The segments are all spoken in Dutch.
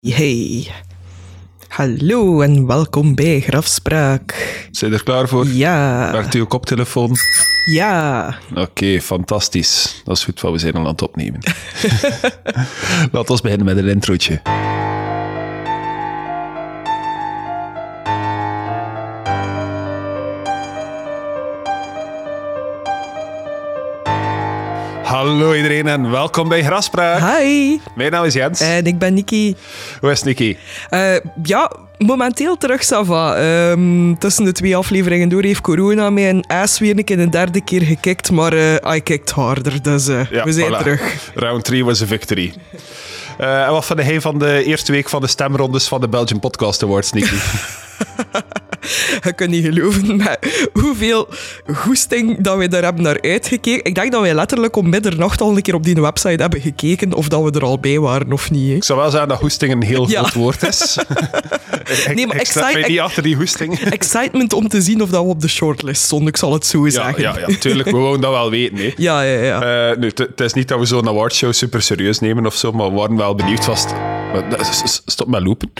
Hey. Hallo en welkom bij Grafspraak. Zijn er klaar voor? Ja. Werkt uw koptelefoon? Ja. Oké, fantastisch. Dat is goed, wat we zijn al aan het opnemen. Laten we beginnen met een introotje. Hallo iedereen en welkom bij Graspraak. Hi. Mijn naam is Jens. En ik ben Niki. Hoe is Nicky? Eh, ja, momenteel terug, Sava. Ehm, tussen de twee afleveringen door heeft corona mij een ass weer een keer een derde keer gekikt, maar eh I kicked harder, dus Ja, we zijn voilà. terug. Round 3 was een victory. En wat vond hij van de eerste week van de stemrondes van de Belgian Podcast Awards, Nicky? Je kunt niet geloven met hoeveel goesting dat we daar hebben naar uitgekeken. Ik denk dat wij letterlijk om middernacht al een keer op die website hebben gekeken of dat we er al bij waren of niet. hè. Ik zou wel zeggen dat hoesting een heel Ja. groot woord is. ik, Nee, maar ik mij niet achter die hoesting. Excitement om te zien of dat we op de shortlist stonden, ik zal het zo Ja, zeggen. ja, ja, tuurlijk. We wouden dat wel weten. Hè. ja, ja, ja. Eh, nu, het het is niet dat we zo'n awardshow super serieus nemen of zo, maar we waren wel benieuwd vast. Stop met lopen.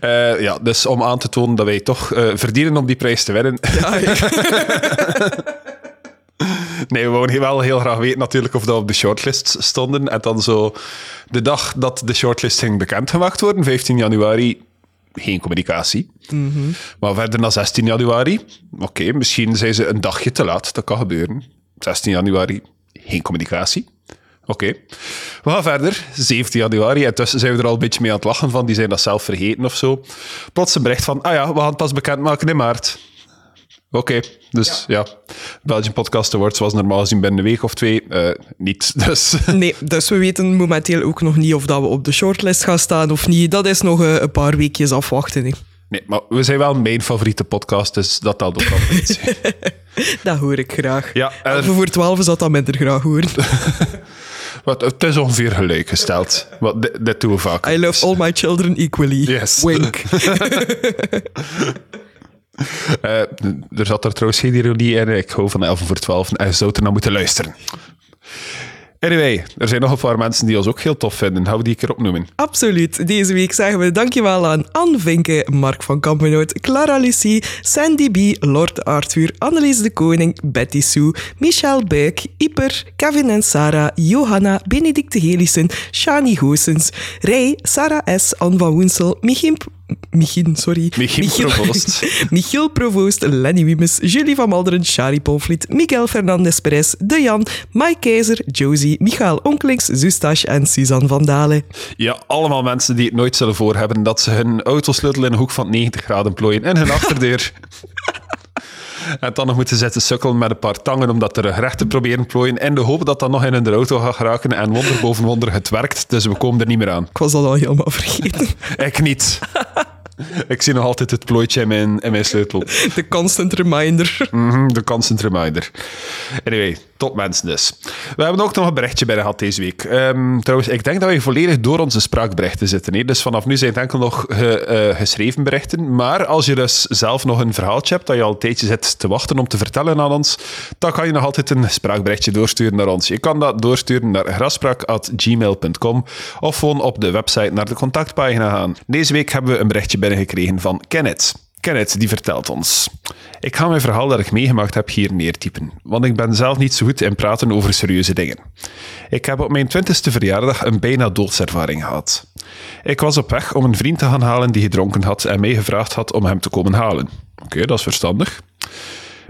Eh, ja, dus om aan te tonen dat wij toch eh, verdienen om die prijs te winnen. Ja, ja. Nee, we wouden wel heel graag weten natuurlijk of dat we op de shortlist stonden. En dan zo de dag dat de shortlist ging bekendgemaakt worden, 15 januari, geen communicatie. Maar verder naar 16 januari, oké, misschien zijn ze een dagje te laat. Dat kan gebeuren. 16 januari, geen communicatie. Oké. We gaan verder. 17 januari. En tussen zijn we er al een beetje mee aan het lachen van. Die zijn dat zelf vergeten of zo. Plots een bericht van, ah ja, we gaan het pas bekendmaken in maart. Oké, dus ja. Belgian Podcast Awards was normaal gezien binnen een week of twee. Eh, niet, dus... Nee, dus we weten momenteel ook nog niet of dat we op de shortlist gaan staan of niet. Dat is nog eh, een paar weekjes afwachten. hè. Nee, maar we zijn wel mijn favoriete podcast, dus dat telt ook al iets. Dat hoor ik graag. Ja, en- voor 12 is dat minder graag horen. Wat, het is ongeveer gelijk gesteld. Wat, dit, dit doen we vaak. I love all my children equally. Yes. Wink. Eh, er zat er trouwens geen ironie in. Ik hou van 11 voor 12 en je zou er naar moeten luisteren. Anyway, er zijn nog een paar mensen die ons ook heel tof vinden. We die een keer opnoemen? Absoluut. Deze week zeggen we dankjewel aan Anne Vinke, Mark van Kampenoot, Clara Lucie, Sandy B, Lord Arthur, Annelies de Koning, Betty Sue, Michel Buik, Iper, Kevin en Sarah, Johanna, Benedicte Helissen, Shani Goossens, Rij, Sarah S., Anne van Woensel, Michim... Michin, sorry. Michiel Provoost. Michiel Provoost, Lenny Wiemes, Julie van Malderen, Shari Pomfliet, Miguel Fernandez Perez, De Jan, Mike Keizer, Josie, Michael Onkelings, Zustache en Suzanne van Dalen. Ja, allemaal mensen die het nooit zullen voor hebben dat ze hun autosleutel in een hoek van 90 graden plooien in hun achterdeur. En dan nog moeten zitten sukkelen met een paar tangen om dat terug recht te proberen plooien. In de hoop dat dat nog in hun auto gaat geraken. En wonder boven wonder, het werkt. Dus we komen er niet meer aan. Ik was dat al helemaal vergeten. Ik niet. Ik zie nog altijd het plooitje in mijn, in mijn sleutel. De constant reminder. Mhm, de constant reminder. Anyway, top mensen dus. We hebben ook nog een berichtje bij gehad deze week. Ehm, trouwens, ik denk dat wij volledig door onze spraakberichten zitten. Hè? Dus vanaf nu zijn het enkel nog ge- eh, geschreven berichten. Maar als je dus zelf nog een verhaaltje hebt dat je al een tijdje zit te wachten om te vertellen aan ons, dan kan je nog altijd een spraakberichtje doorsturen naar ons. Je kan dat doorsturen naar graspraak.gmail.com of gewoon op de website naar de contactpagina gaan. Deze week hebben we een berichtje binnengekregen van Kenneth. Kenneth die vertelt ons. Ik ga mijn verhaal dat ik meegemaakt heb hier neertypen, want ik ben zelf niet zo goed in praten over serieuze dingen. Ik heb op mijn twintigste verjaardag een bijna doodservaring gehad. Ik was op weg om een vriend te gaan halen die gedronken had en mij gevraagd had om hem te komen halen. Oké, dat is verstandig.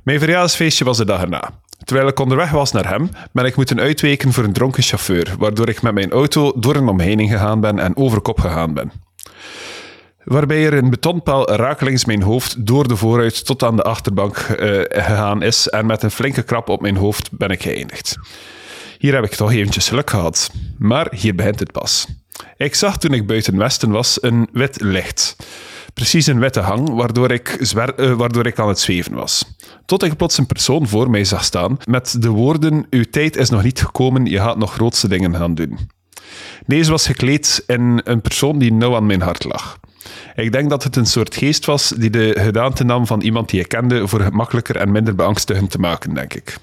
Mijn verjaardagsfeestje was de dag erna. Terwijl ik onderweg was naar hem, ben ik moeten uitweken voor een dronken chauffeur, waardoor ik met mijn auto door een omheining gegaan ben en over kop gegaan ben waarbij er een betonpaal rakelings mijn hoofd door de vooruit tot aan de achterbank eh, gegaan is en met een flinke krap op mijn hoofd ben ik geëindigd. Hier heb ik toch eventjes geluk gehad. Maar hier begint het pas. Ik zag toen ik buiten Westen was een wit licht. Precies een witte hang, waardoor ik, zwer- eh, waardoor ik aan het zweven was. Tot ik plots een persoon voor mij zag staan met de woorden: Uw tijd is nog niet gekomen, je gaat nog grootste dingen gaan doen. Deze was gekleed in een persoon die nauw aan mijn hart lag. Ik denk dat het een soort geest was die de gedaante nam van iemand die ik kende voor gemakkelijker en minder beangstigend te maken, denk ik.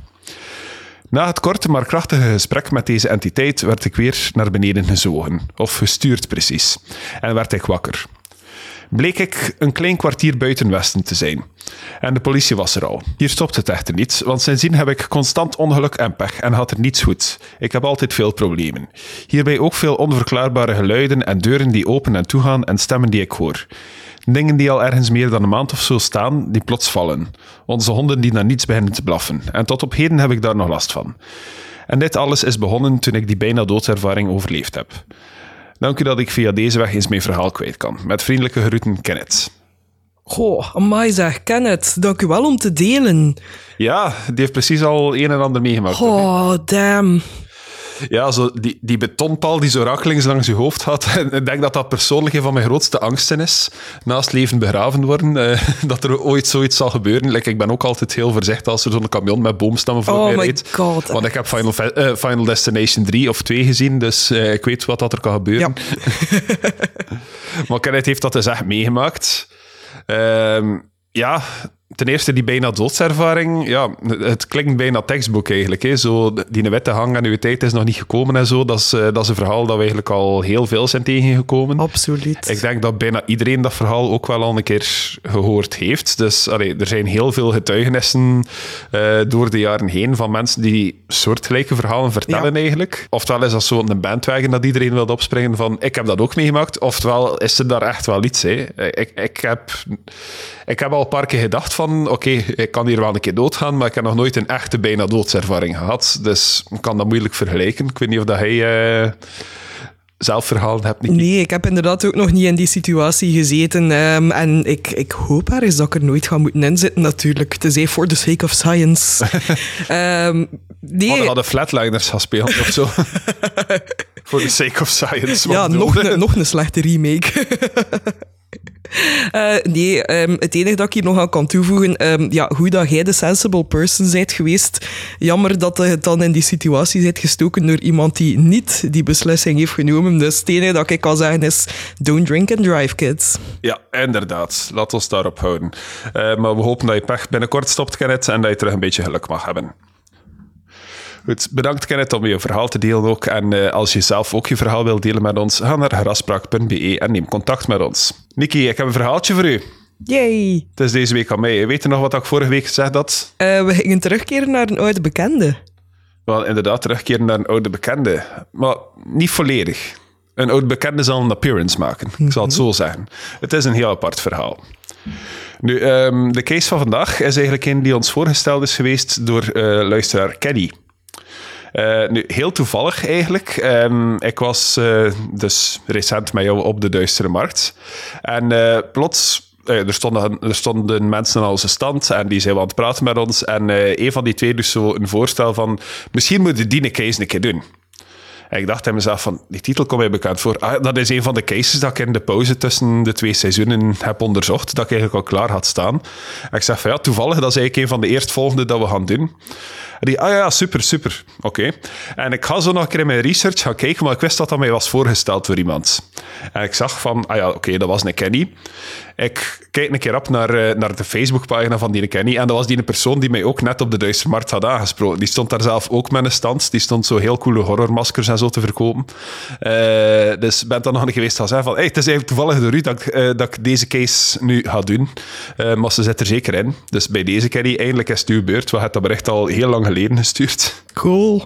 Na het korte maar krachtige gesprek met deze entiteit werd ik weer naar beneden gezogen, of gestuurd precies, en werd ik wakker. Bleek ik een klein kwartier buiten Westen te zijn. En de politie was er al. Hier stopt het echter niet, want sindsdien heb ik constant ongeluk en pech en had er niets goed. Ik heb altijd veel problemen. Hierbij ook veel onverklaarbare geluiden en deuren die open en toegaan en stemmen die ik hoor. Dingen die al ergens meer dan een maand of zo staan, die plots vallen. Onze honden die naar niets beginnen te blaffen. En tot op heden heb ik daar nog last van. En dit alles is begonnen toen ik die bijna doodservaring overleefd heb. Dank u dat ik via deze weg eens mijn verhaal kwijt kan. Met vriendelijke groeten, Kenneth. Goh, amai zeg, Kenneth. Dank u wel om te delen. Ja, die heeft precies al een en ander meegemaakt. Oh, damn. Ja, zo die, die betonpaal die zo rakelings langs je hoofd had. En ik denk dat dat persoonlijk een van mijn grootste angsten is. Naast leven begraven worden. eh, dat er ooit zoiets zal gebeuren. Like, ik ben ook altijd heel voorzichtig als er zo'n camion met boomstammen voor Oh mij rijdt. god. Want ik heb Final, eh, Final Destination 3 of 2 gezien. Dus eh, ik weet wat dat er kan gebeuren. Ja. Maar Kenneth heeft dat dus echt meegemaakt. Ehm, ja, ten eerste die bijna doodservaring. Ja, het klinkt bijna tekstboek eigenlijk. Hè. Zo, die witte hang aan uw tijd is nog niet gekomen en zo. Dat is, eh, dat is een verhaal dat we eigenlijk al heel veel zijn tegengekomen. Absoluut. Ik denk dat bijna iedereen dat verhaal ook wel al een keer gehoord heeft. Dus allee, er zijn heel veel getuigenissen eh, door de jaren heen van mensen die soortgelijke verhalen vertellen Ja. eigenlijk. Oftewel is dat zo'n bandwagon dat iedereen wil opspringen van ik heb dat ook meegemaakt. Oftewel is er daar echt wel iets. Hè. Ik, ik, heb, ik heb al een paar keer gedacht van oké, ik kan hier wel een keer doodgaan, maar ik heb nog nooit een echte bijna doodservaring gehad. Dus ik kan dat moeilijk vergelijken. Ik weet niet of dat hij... eh, zelf verhalen hebt. Nee, ik heb inderdaad ook nog niet in die situatie gezeten. ehm, en ik, ik hoop ergens dat ik er nooit ga moeten inzitten, natuurlijk. Tenzij for the sake of science. Ehm nee, Hadden hadden Flatliners gaan spelen of zo. For the sake of science. ja, nog een, nog een slechte remake. Eh, nee, ehm, het enige dat ik hier nog aan kan toevoegen, ehm, ja, hoe dat jij de sensible person bent geweest, jammer dat je dan in die situatie bent gestoken door iemand die niet die beslissing heeft genomen. Dus het enige dat ik kan zeggen is, don't drink and drive, kids. Ja, inderdaad. Laat ons daarop houden. Eh, maar we hopen dat je pech binnenkort stopt, Kenneth, en dat je terug een beetje geluk mag hebben. Goed, bedankt Kenneth om je verhaal te delen ook. En eh, als je zelf ook je verhaal wilt delen met ons, ga naar graspraak.be en neem contact met ons. Niki, ik heb een verhaaltje voor u. Yay! Het is deze week aan mij. Weet je nog wat ik vorige week gezegd had? Eh, we gingen terugkeren naar een oude bekende. Wel, inderdaad, terugkeren naar een oude bekende. Maar niet volledig. Een oude bekende zal een appearance maken. Ik zal het zo zeggen. Het is een heel apart verhaal. Nu, ehm, de case van vandaag is eigenlijk een die ons voorgesteld is geweest door eh, luisteraar Kenny. Eh, nu, heel toevallig eigenlijk. Ehm, ik was eh, dus recent met jou op de Duistere Markt. En eh, plots, er, stonden, er stonden mensen aan onze stand en die zijn aan het praten met ons. En eh, een van die twee dus zo een voorstel van, misschien moeten die een case een keer doen. En ik dacht bij mezelf van, die titel komt mij bekend voor. Ah, dat is een van de cases dat ik in de pauze tussen de twee seizoenen heb onderzocht, dat ik eigenlijk al klaar had staan. Ik zeg van, ja, toevallig, dat is eigenlijk een van de eerstvolgende dat we gaan doen. Die, ah ja, super, super, oké. En ik ga zo nog een keer in mijn research gaan kijken, maar ik wist dat dat mij was voorgesteld door iemand. En ik zag van, ah ja, oké, dat was een Kenny. Ik kijk een keer op naar, eh, naar de Facebookpagina van die Kenny. En dat was die een persoon die mij ook net op de Duitse markt had aangesproken. Die stond daar zelf ook met een stand. Die stond zo heel coole horrormaskers en zo te verkopen. Eh, dus ben dan nog een geweest gaan van... Hey, het is eigenlijk toevallig door u dat ik, eh, dat ik deze case nu ga doen. Maar ze zit er zeker in. Dus bij deze Kenny, eindelijk is het uw beurt. We hebben dat bericht al heel lang geleden gestuurd. Cool.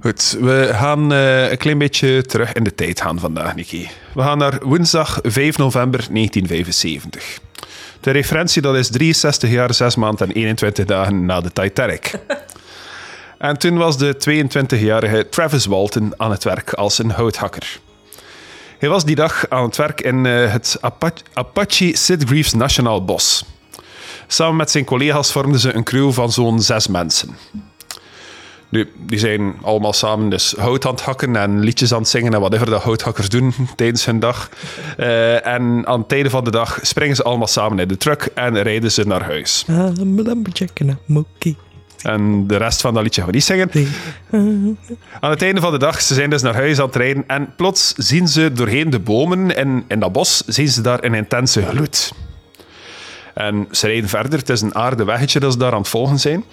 Goed, we gaan eh, een klein beetje terug in de tijd gaan vandaag, Niki. We gaan naar woensdag 5 november 1975. De referentie dat is 63 jaar, 6 maanden en 21 dagen na de Titanic. en toen was de 22-jarige Travis Walton aan het werk als een houthakker. Hij was die dag aan het werk in eh, het Apa- Apache Sitgreaves Nationaal Bos. Samen met zijn collega's vormden ze een crew van zo'n zes mensen. Nu, die zijn allemaal samen dus hout aan het hakken en liedjes aan het zingen en whatever dat houthakkers doen tijdens hun dag. Eh, en aan het einde van de dag springen ze allemaal samen in de truck en rijden ze naar huis. En de rest van dat liedje gaan we niet zingen. Aan het einde van de dag, ze zijn dus naar huis aan het rijden en plots zien ze doorheen de bomen in, in dat bos, zien ze daar een intense gloed. En ze rijden verder. Het is een aarde weggetje dat ze daar aan het volgen zijn.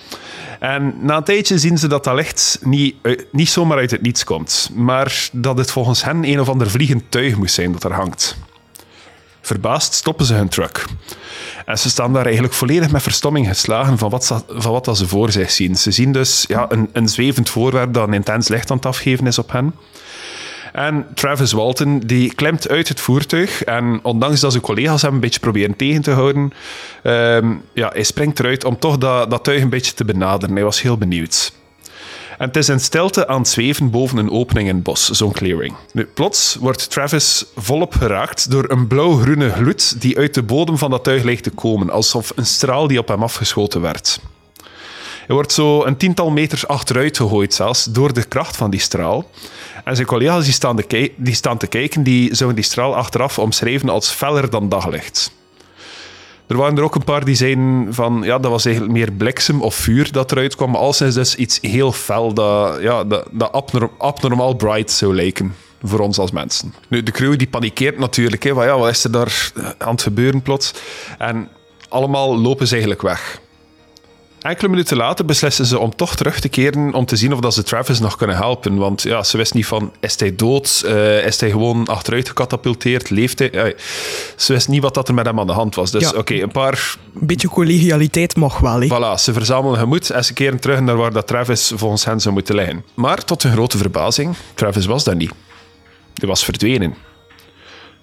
En na een tijdje zien ze dat dat licht niet, niet zomaar uit het niets komt, maar dat het volgens hen een of ander vliegend tuig moet zijn dat er hangt. Verbaasd stoppen ze hun truck. En ze staan daar eigenlijk volledig met verstomming geslagen van wat, van wat ze voor zich zien. Ze zien dus ja, een, een zwevend voorwerp dat een intens licht aan het afgeven is op hen. En Travis Walton die klimt uit het voertuig. En ondanks dat zijn collega's hem een beetje proberen tegen te houden, um, ja, hij springt eruit om toch dat, dat tuig een beetje te benaderen. Hij was heel benieuwd. En het is in stilte aan het zweven boven een opening in het bos, zo'n clearing. Nu, plots wordt Travis volop geraakt door een blauw-groene gloed die uit de bodem van dat tuig lijkt te komen, alsof een straal die op hem afgeschoten werd. Hij wordt zo een tiental meters achteruit gegooid zelfs door de kracht van die straal. En zijn collega's die staan, te kijken, die zouden die straal achteraf omschrijven als feller dan daglicht. Er waren er ook een paar die zeiden van, ja, dat was eigenlijk meer bliksem of vuur dat eruit kwam. Maar is dus iets heel fel dat, ja, dat, dat abnorm, abnormaal bright zou lijken voor ons als mensen. Nu, de crew die panikeert natuurlijk, hè, van ja, wat is er daar aan het gebeuren plots? En allemaal lopen ze eigenlijk weg. Enkele minuten later beslissen ze om toch terug te keren om te zien of dat ze Travis nog kunnen helpen. Want ja, ze wist niet van, is hij dood? Uh, is hij gewoon achteruit gecatapulteerd? Leeft hij? Uh, ze wist niet wat dat er met hem aan de hand was. Dus oké, een paar... Een beetje collegialiteit mag wel, hè? Voilà, ze verzamelen gemoed en ze keren terug naar waar dat Travis volgens hen zou moeten liggen. Maar tot hun grote verbazing, Travis was daar niet. Hij was verdwenen.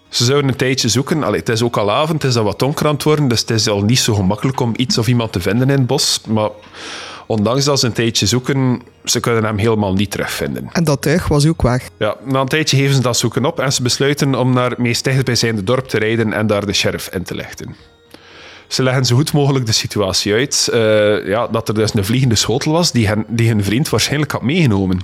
Ze zouden een tijdje zoeken. Allee, het is ook al avond, het is al wat donker aan het worden, dus het is al niet zo gemakkelijk om iets of iemand te vinden in het bos. Maar ondanks dat ze een tijdje zoeken, ze kunnen hem helemaal niet terugvinden. En dat tuig was ook weg. Ja, na een tijdje geven ze dat zoeken op en ze besluiten om naar het meest dichtbijzijnde dorp te rijden en daar de sheriff in te lichten. Ze leggen zo goed mogelijk de situatie uit. Uh, ja, dat er dus een vliegende schotel was die, hen, die hun vriend waarschijnlijk had meegenomen.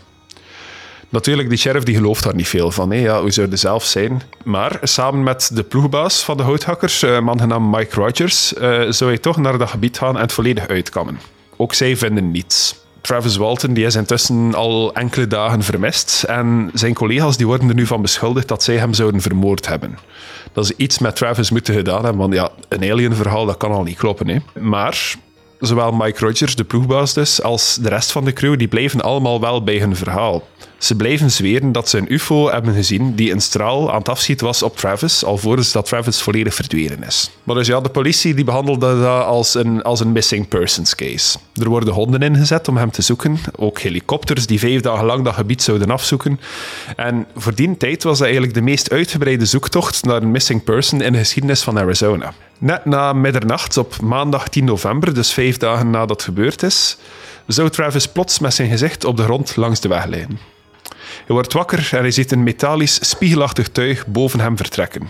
Natuurlijk, die sheriff die gelooft daar niet veel van. Hè. Ja, hoe zou hij zelf zijn? Maar samen met de ploegbaas van de houthakkers, een eh, man genaamd Mike Rogers, uh, zou hij toch naar dat gebied gaan en het volledig uitkammen. Ook zij vinden niets. Travis Walton die is intussen al enkele dagen vermist en zijn collega's die worden er nu van beschuldigd dat zij hem zouden vermoord hebben. Dat is iets met Travis moeten gedaan hebben, want ja, een alien verhaal dat kan al niet kloppen. Hè. Maar zowel Mike Rogers, de ploegbaas dus, als de rest van de crew, die blijven allemaal wel bij hun verhaal. Ze blijven zweren dat ze een UFO hebben gezien die een straal aan het afschieten was op Travis, alvorens dat Travis volledig verdwenen is. Maar dus ja, de politie die behandelde dat als een, als een missing persons case. Er worden honden ingezet om hem te zoeken, ook helikopters die vijf dagen lang dat gebied zouden afzoeken. En voor die tijd was dat eigenlijk de meest uitgebreide zoektocht naar een missing person in de geschiedenis van Arizona. Net na middernacht op maandag 10 november, dus vijf dagen nadat het gebeurd is, zou Travis plots met zijn gezicht op de grond langs de weg liggen. Hij wordt wakker en hij ziet een metalisch, spiegelachtig tuig boven hem vertrekken.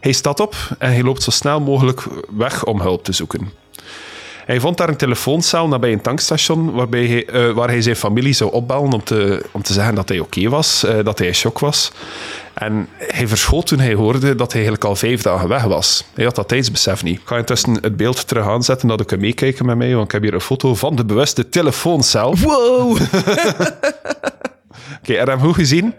Hij staat op en hij loopt zo snel mogelijk weg om hulp te zoeken. Hij vond daar een telefooncel nabij een tankstation waarbij hij, uh, waar hij zijn familie zou opbellen om te, om te zeggen dat hij oké was, uh, dat hij in shock was. En hij verschoot toen hij hoorde dat hij eigenlijk al vijf dagen weg was. Hij had dat tijdsbesef niet. Ik ga intussen het beeld terug aanzetten dat ik kan meekijken met mij, want ik heb hier een foto van de bewuste telefooncel. Wow! Oké, okay, je goed gezien?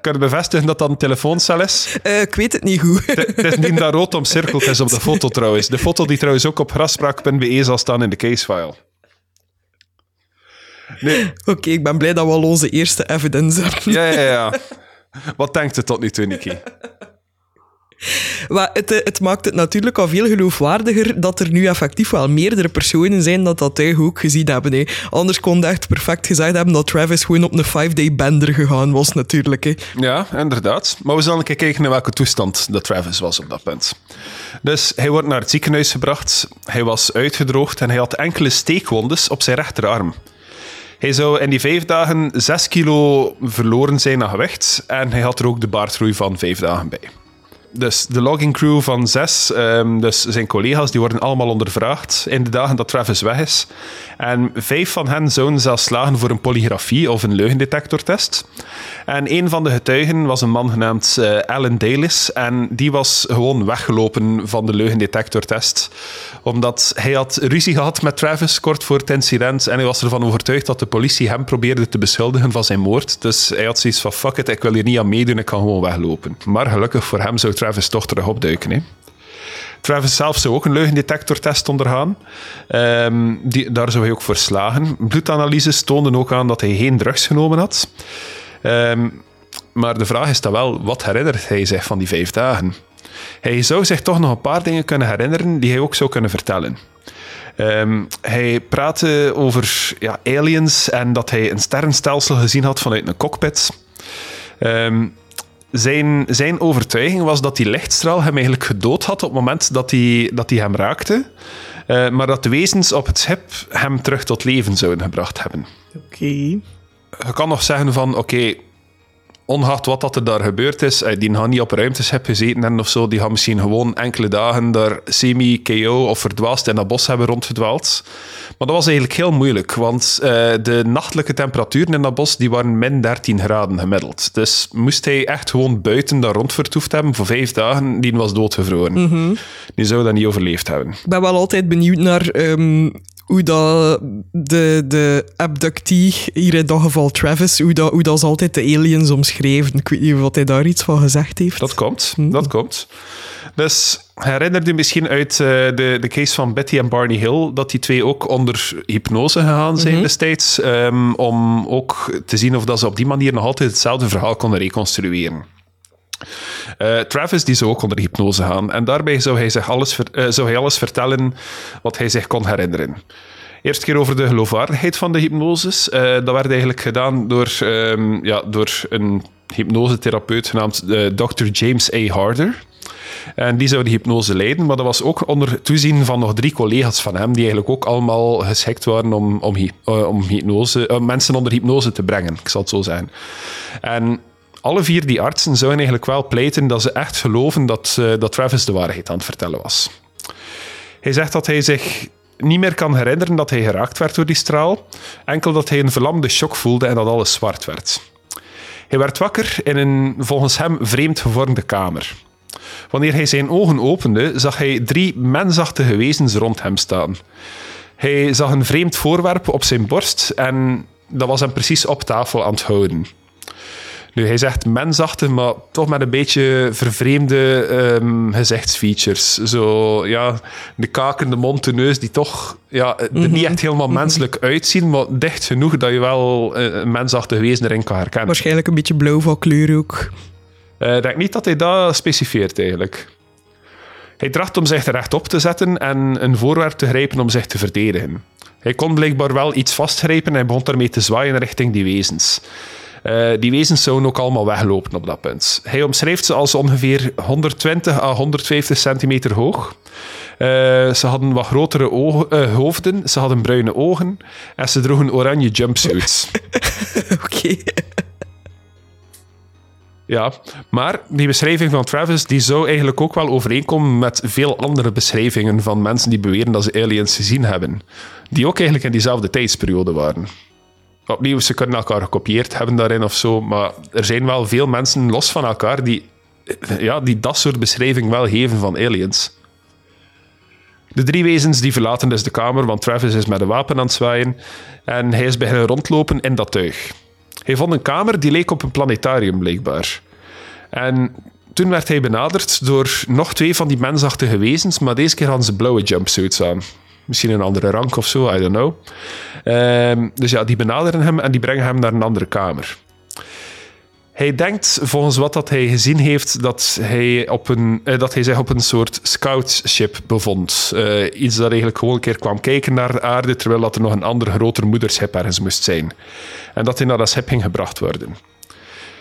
Kan je bevestigen dat dat een telefooncel is? Uh, ik weet het niet goed. Het is niet dat rood omcirkeld is op de foto trouwens. De foto die trouwens ook op graspraak.be zal staan in de casefile. Nee. Oké, ik ben blij dat we al onze eerste evidence hebben. Ja, ja, ja. Wat denkt het tot nu toe, Nicky? Maar het, eh, het, maakt het natuurlijk al veel geloofwaardiger dat er nu effectief wel meerdere personen zijn dat dat tuig ook gezien hebben. Anders kon echt perfect gezegd hebben dat Travis gewoon op een five-day bender gegaan was, natuurlijk. Hè. Ja, inderdaad. Maar we zullen kijken in welke toestand dat Travis was op dat punt. Dus hij wordt naar het ziekenhuis gebracht. Hij was uitgedroogd en hij had enkele steekwondes op zijn rechterarm. Hij zou in die vijf dagen 6 kilo verloren zijn aan gewicht en hij had er ook de baardgroei van vijf dagen bij. Dus de logging crew van zes, um, dus zijn collega's, die worden allemaal ondervraagd in de dagen dat Travis weg is. En vijf van hen zouden zelfs slagen voor een polygrafie of een leugendetectortest. En een van de getuigen was een man genaamd uh, Alan Dalis. En die was gewoon weggelopen van de leugendetectortest. Omdat hij had ruzie gehad met Travis kort voor het incident. En hij was ervan overtuigd dat de politie hem probeerde te beschuldigen van zijn moord. Dus hij had zoiets van: fuck it, ik wil hier niet aan meedoen, ik kan gewoon weglopen. Maar gelukkig voor hem zou Travis toch terug opduiken. Travis zelf zou ook een leugendetectortest ondergaan. Ehm, die, daar zou hij ook voor slagen. Bloedanalyses toonden ook aan dat hij geen drugs genomen had. Ehm, maar de vraag is dan wel, wat herinnert hij zich van die vijf dagen? Hij zou zich toch nog een paar dingen kunnen herinneren die hij ook zou kunnen vertellen. Ehm, hij praatte over ja, aliens en dat hij een sterrenstelsel gezien had vanuit een cockpit. Zijn, zijn overtuiging was dat die lichtstraal hem eigenlijk gedood had op het moment dat hij, dat hij hem raakte. Uh, maar dat de wezens op het schip hem terug tot leven zouden gebracht hebben. Oké. Je kan nog zeggen van, oké, ongeacht wat dat er daar gebeurd is, eh, die gaan niet op ruimteschip gezeten en of zo, die gaan misschien gewoon enkele dagen daar semi-KO of verdwaasd in dat bos hebben rondgedwaald. Maar dat was eigenlijk heel moeilijk, want uh, de nachtelijke temperaturen in dat bos die waren min 13 graden gemiddeld. Dus moest hij echt gewoon buiten daar rondvertoefd hebben voor vijf dagen, die was doodgevroren. Mhm. Die zou dat niet overleefd hebben. Ik ben wel altijd benieuwd naar um, hoe dat de, de abductee, hier in dat geval Travis, hoe dat, hoe dat is altijd de aliens omschreven. Ik weet niet wat hij daar iets van gezegd heeft. Dat komt, dat komt. Dus herinner je misschien uit uh, de, de case van Betty en Barney Hill, dat die twee ook onder hypnose gegaan zijn mm -hmm. destijds, um, om ook te zien of dat ze op die manier nog altijd hetzelfde verhaal konden reconstrueren. Uh, Travis die zou ook onder hypnose gaan en daarbij zou hij, zich alles, uh, zou hij alles vertellen wat hij zich kon herinneren. Eerst keer over de geloofwaardigheid van de hypnoses. Uh, dat werd eigenlijk gedaan door, um, ja, door een hypnosetherapeut genaamd Dr. James A. Harder. En die zou de hypnose leiden, maar dat was ook onder toezien van nog drie collega's van hem, die eigenlijk ook allemaal geschikt waren om, om, om hypnose, mensen onder hypnose te brengen, ik zal het zo zeggen. En alle vier die artsen zouden eigenlijk wel pleiten dat ze echt geloven dat, uh, dat Travis de waarheid aan het vertellen was. Hij zegt dat hij zich niet meer kan herinneren dat hij geraakt werd door die straal, enkel dat hij een verlamde shock voelde en dat alles zwart werd. Hij werd wakker in een volgens hem vreemd gevormde kamer. Wanneer hij zijn ogen opende, zag hij drie mensachtige wezens rond hem staan. Hij zag een vreemd voorwerp op zijn borst en dat was hem precies op tafel aan het houden. Nu, hij zegt mensachtig, maar toch met een beetje vervreemde um, gezichtsfeatures. Zo, ja, de kaken, de mond, de neus, die toch ja, er mm -hmm. niet echt helemaal menselijk uitzien, maar dicht genoeg dat je wel een mensachtig wezen erin kan herkennen. Waarschijnlijk een beetje blauw van kleur ook. Ik uh, denk niet dat hij dat specifieert eigenlijk. Hij tracht om zich rechtop te zetten en een voorwerp te grijpen om zich te verdedigen. Hij kon blijkbaar wel iets vastgrijpen en begon daarmee te zwaaien richting die wezens. Uh, die wezens zouden ook allemaal weglopen op dat punt. Hij omschrijft ze als ongeveer 120 à 150 centimeter hoog. Uh, ze hadden wat grotere ogen, uh, hoofden, ze hadden bruine ogen en ze droegen oranje jumpsuits. Oké. Okay. Ja, maar die beschrijving van Travis die zou eigenlijk ook wel overeenkomen met veel andere beschrijvingen van mensen die beweren dat ze aliens gezien hebben. Die ook eigenlijk in diezelfde tijdsperiode waren opnieuw, ze kunnen elkaar gekopieerd hebben daarin of zo, maar er zijn wel veel mensen los van elkaar die, ja, die dat soort beschrijving wel geven van aliens. De drie wezens die verlaten dus de kamer, want Travis is met een wapen aan het zwaaien en hij is beginnen rondlopen in dat tuig. Hij vond een kamer die leek op een planetarium, blijkbaar. En toen werd hij benaderd door nog twee van die mensachtige wezens, maar deze keer hadden ze blauwe jumpsuits aan. Misschien een andere rank of zo, I don't know. Um, dus ja, die benaderen hem en die brengen hem naar een andere kamer. Hij denkt, volgens wat dat hij gezien heeft, dat hij, op een, eh, dat hij zich op een soort scoutship bevond. Uh, iets dat eigenlijk gewoon een keer kwam kijken naar de aarde, terwijl dat er nog een ander groter moederschip ergens moest zijn. En dat hij naar dat schip ging gebracht worden.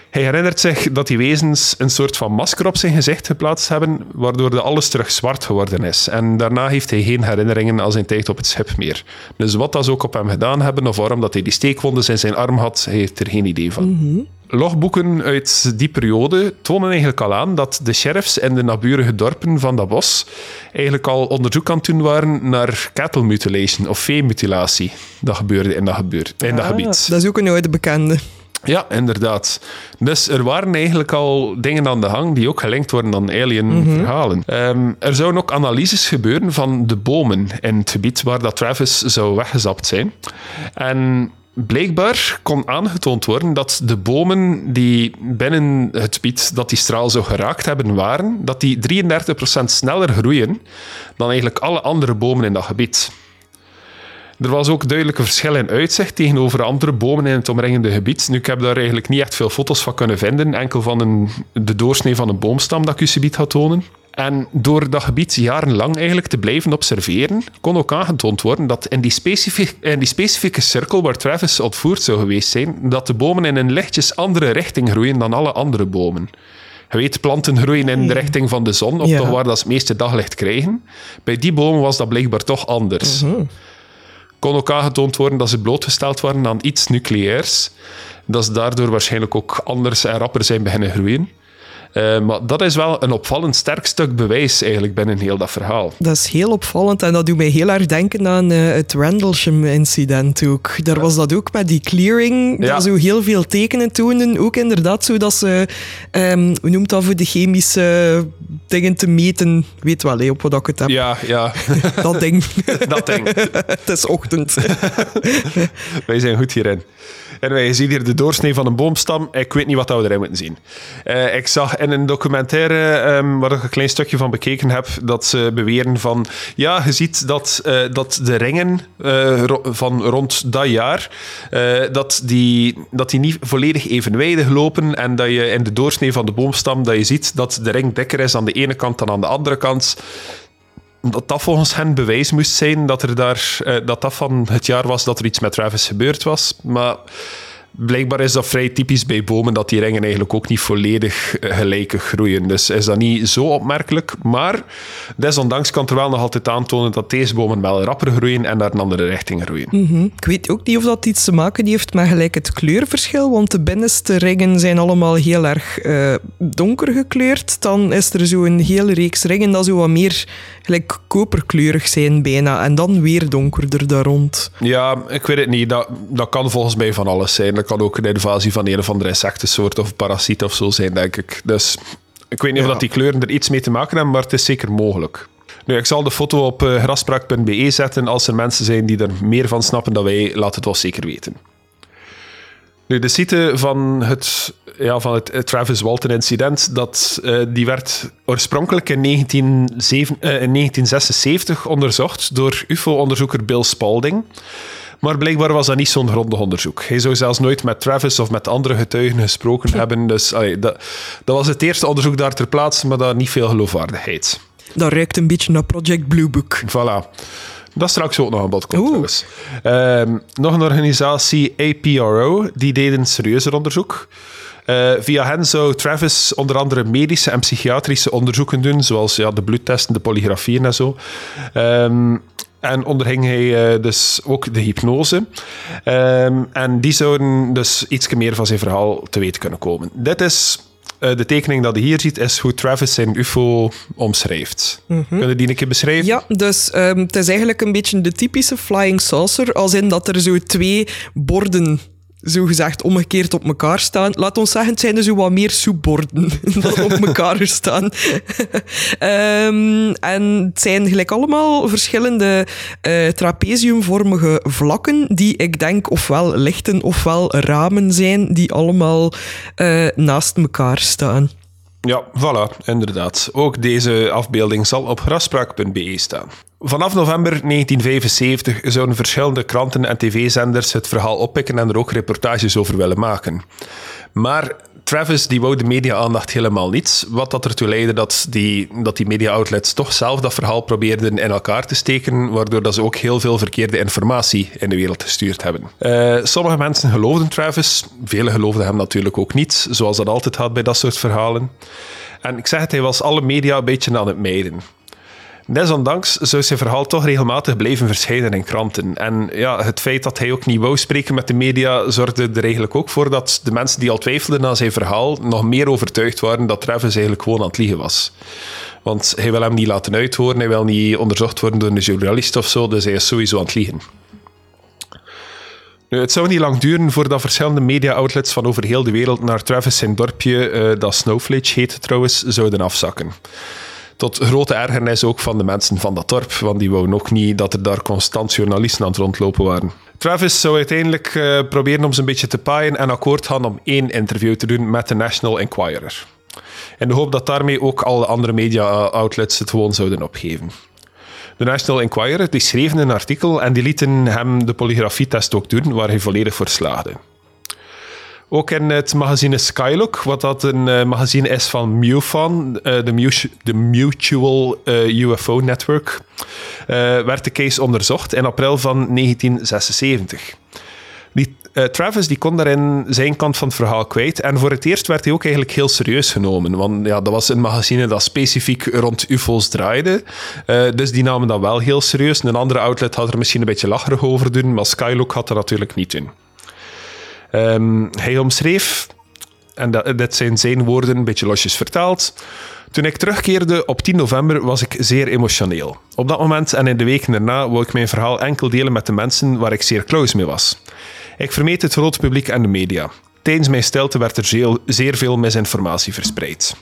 Hij herinnert zich dat die wezens een soort van masker op zijn gezicht geplaatst hebben, waardoor de alles terug zwart geworden is. En daarna heeft hij geen herinneringen aan zijn tijd op het schip meer. Dus wat dat ze ook op hem gedaan hebben, of waarom dat hij die steekwondes in zijn arm had, hij heeft er geen idee van. Mm -hmm. Logboeken uit die periode tonen eigenlijk al aan dat de sheriffs in de naburige dorpen van dat bos eigenlijk al onderzoek aan het doen waren naar cattle mutilation of veemutilatie. Dat gebeurde in dat, gebeur, in dat ah, gebied. Dat is ook een oude bekende. Ja, inderdaad. Dus er waren eigenlijk al dingen aan de hang die ook gelinkt worden aan alien-verhalen. Mm -hmm. um, er zouden ook analyses gebeuren van de bomen in het gebied waar dat Travis zou weggezapt zijn. En blijkbaar kon aangetoond worden dat de bomen die binnen het gebied dat die straal zou geraakt hebben waren, dat die 33% sneller groeien dan eigenlijk alle andere bomen in dat gebied. Er was ook duidelijke verschil in uitzicht tegenover andere bomen in het omringende gebied. Nu, ik heb daar eigenlijk niet echt veel foto's van kunnen vinden. Enkel van een, de doorsnee van een boomstam dat ik u subiet ga tonen. En door dat gebied jarenlang eigenlijk te blijven observeren, kon ook aangetoond worden dat in die, specifieke, in die specifieke cirkel waar Travis ontvoerd zou geweest zijn, dat de bomen in een lichtjes andere richting groeien dan alle andere bomen. Je weet, planten groeien in de richting van de zon, of Ja. toch waar dat ze het meeste daglicht krijgen. Bij die bomen was dat blijkbaar toch anders. Kon ook aangetoond worden dat ze blootgesteld waren aan iets nucleairs. Dat ze daardoor waarschijnlijk ook anders en rapper zijn beginnen groeien. Eh, maar dat is wel een opvallend sterk stuk bewijs eigenlijk binnen heel dat verhaal. Dat is heel opvallend en dat doet mij heel erg denken aan eh, het Rendlesham-incident ook. Daar was dat ook met die clearing, Ja. dat zo heel veel tekenen toonden. Ook inderdaad zo dat ze, ehm, hoe noemt dat voor de chemische dingen te meten? Weet wel, op wat ik het heb. Ja, ja, Dat ding. dat ding. het is ochtend. Wij zijn goed hierin. En wij zien hier de doorsnee van een boomstam. Ik weet niet wat we erin moeten zien. Eh, ik zag in een documentaire, ehm, waar ik een klein stukje van bekeken heb, dat ze beweren van... Ja, je ziet dat, eh, dat de ringen eh, van rond dat jaar, eh, dat, die, dat die niet volledig evenwijdig lopen en dat je in de doorsnee van de boomstam, dat je ziet dat de ring dikker is aan de ene kant dan aan de andere kant dat dat volgens hen bewijs moest zijn dat, er daar, dat dat van het jaar was dat er iets met Travis gebeurd was. Maar blijkbaar is dat vrij typisch bij bomen dat die ringen eigenlijk ook niet volledig eh, gelijkig groeien. Dus is dat niet zo opmerkelijk. Maar desondanks kan het wel nog altijd aantonen dat deze bomen wel rapper groeien en naar een andere richting groeien. Hm, Ik weet ook niet of dat iets te maken heeft met gelijk het kleurverschil, want de binnenste ringen zijn allemaal heel erg eh, donker gekleurd. Dan is er zo een hele reeks ringen dat zo wat meer gelijk koperkleurig zijn bijna. En dan weer donkerder daar rond. Ja, ik weet het niet. Dat, dat kan volgens mij van alles zijn. Dat kan ook een invasie van een of andere insectensoort of parasiet of zo zijn, denk ik. Dus ik weet niet of dat die kleuren er iets mee te maken hebben, maar het is zeker mogelijk. Nu, ik zal de foto op eh, graspraak.be zetten. Als er mensen zijn die er meer van snappen dan wij, laat het wel zeker weten. Nu, de site van het, ja, van het, Travis Walton incident, dat, eh, die werd oorspronkelijk in, 1907 eh, in 1976 onderzocht door UFO-onderzoeker Bill Spalding. Maar blijkbaar was dat niet zo'n grondig onderzoek. Hij zou zelfs nooit met Travis of met andere getuigen gesproken hebben. Dus allee, dat, dat was het eerste onderzoek daar ter plaatse, maar dat niet veel geloofwaardigheid. Dat ruikt een beetje naar Project Blue Book. Voilà. Dat straks ook nog aan bod komt. Ehm, nog een organisatie, APRO, die deden een serieuzer onderzoek. Eh, via hen zou Travis onder andere medische en psychiatrische onderzoeken doen, zoals ja, de bloedtesten, de polygrafieën en zo. Ehm, en onderging hij eh, dus ook de hypnose. Ehm, en die zouden dus iets meer van zijn verhaal te weten kunnen komen. Dit is eh, de tekening dat je hier ziet, is hoe Travis zijn UFO omschrijft. Kunnen die een keer beschrijven? Ja, dus ehm, het is eigenlijk een beetje de typische flying saucer, als in dat er zo twee borden zogezegd omgekeerd op elkaar staan. Laat ons zeggen, het zijn er zo wat meer soepborden dat op elkaar staan. Ehm, en het zijn gelijk allemaal verschillende eh, trapeziumvormige vlakken die ik denk ofwel lichten ofwel ramen zijn, die allemaal eh, naast elkaar staan. Ja, voilà, inderdaad. Ook deze afbeelding zal op graspraak.be staan. Vanaf november 1975 zouden verschillende kranten en tv-zenders het verhaal oppikken en er ook reportages over willen maken. Maar Travis die wou de media-aandacht helemaal niet, wat dat ertoe leidde dat die, dat die media-outlets toch zelf dat verhaal probeerden in elkaar te steken, waardoor dat ze ook heel veel verkeerde informatie in de wereld gestuurd hebben. Eh, sommige mensen geloofden Travis, velen geloofden hem natuurlijk ook niet, zoals dat altijd had bij dat soort verhalen. En ik zeg het, hij was alle media een beetje aan het mijden. Desondanks zou zijn verhaal toch regelmatig blijven verschijnen in kranten. En ja, het feit dat hij ook niet wou spreken met de media zorgde er eigenlijk ook voor dat de mensen die al twijfelden aan zijn verhaal nog meer overtuigd waren dat Travis eigenlijk gewoon aan het liegen was. Want hij wil hem niet laten uithoren, hij wil niet onderzocht worden door een journalist of zo, dus hij is sowieso aan het liegen. Nu, het zou niet lang duren voordat verschillende media-outlets van over heel de wereld naar Travis zijn dorpje, eh, dat Snowflake heet trouwens, zouden afzakken. Tot grote ergernis ook van de mensen van dat dorp, want die wou nog niet dat er daar constant journalisten aan het rondlopen waren. Travis zou uiteindelijk uh, proberen om ze een beetje te paaien en akkoord gaan om één interview te doen met de National Enquirer. In de hoop dat daarmee ook alle andere media-outlets het gewoon zouden opgeven. De National Enquirer die schreef een artikel en die lieten hem de polygrafietest ook doen, waar hij volledig voor slaagde. Ook in het magazine Skylook, wat dat een uh, magazine is van MUFON, uh, de, Mutual eh, UFO Network, werd de case onderzocht in april van 1976. Die, Travis die kon daarin zijn kant van het verhaal kwijt. En voor het eerst werd hij ook eigenlijk heel serieus genomen. Want ja, dat was een magazine dat specifiek rond UFO's draaide. dus die namen dat wel heel serieus. Een andere outlet had er misschien een beetje lacherig over doen, maar Skylook had er natuurlijk niet in. Um, hij omschreef, en dat, zijn zijn woorden, een beetje losjes vertaald. Toen ik terugkeerde op 10 november was ik zeer emotioneel. Op dat moment en in de weken daarna wou ik mijn verhaal enkel delen met de mensen waar ik zeer close mee was. Ik vermeed het grote publiek en de media. Tijdens mijn stilte werd er zeer, zeer veel misinformatie verspreid.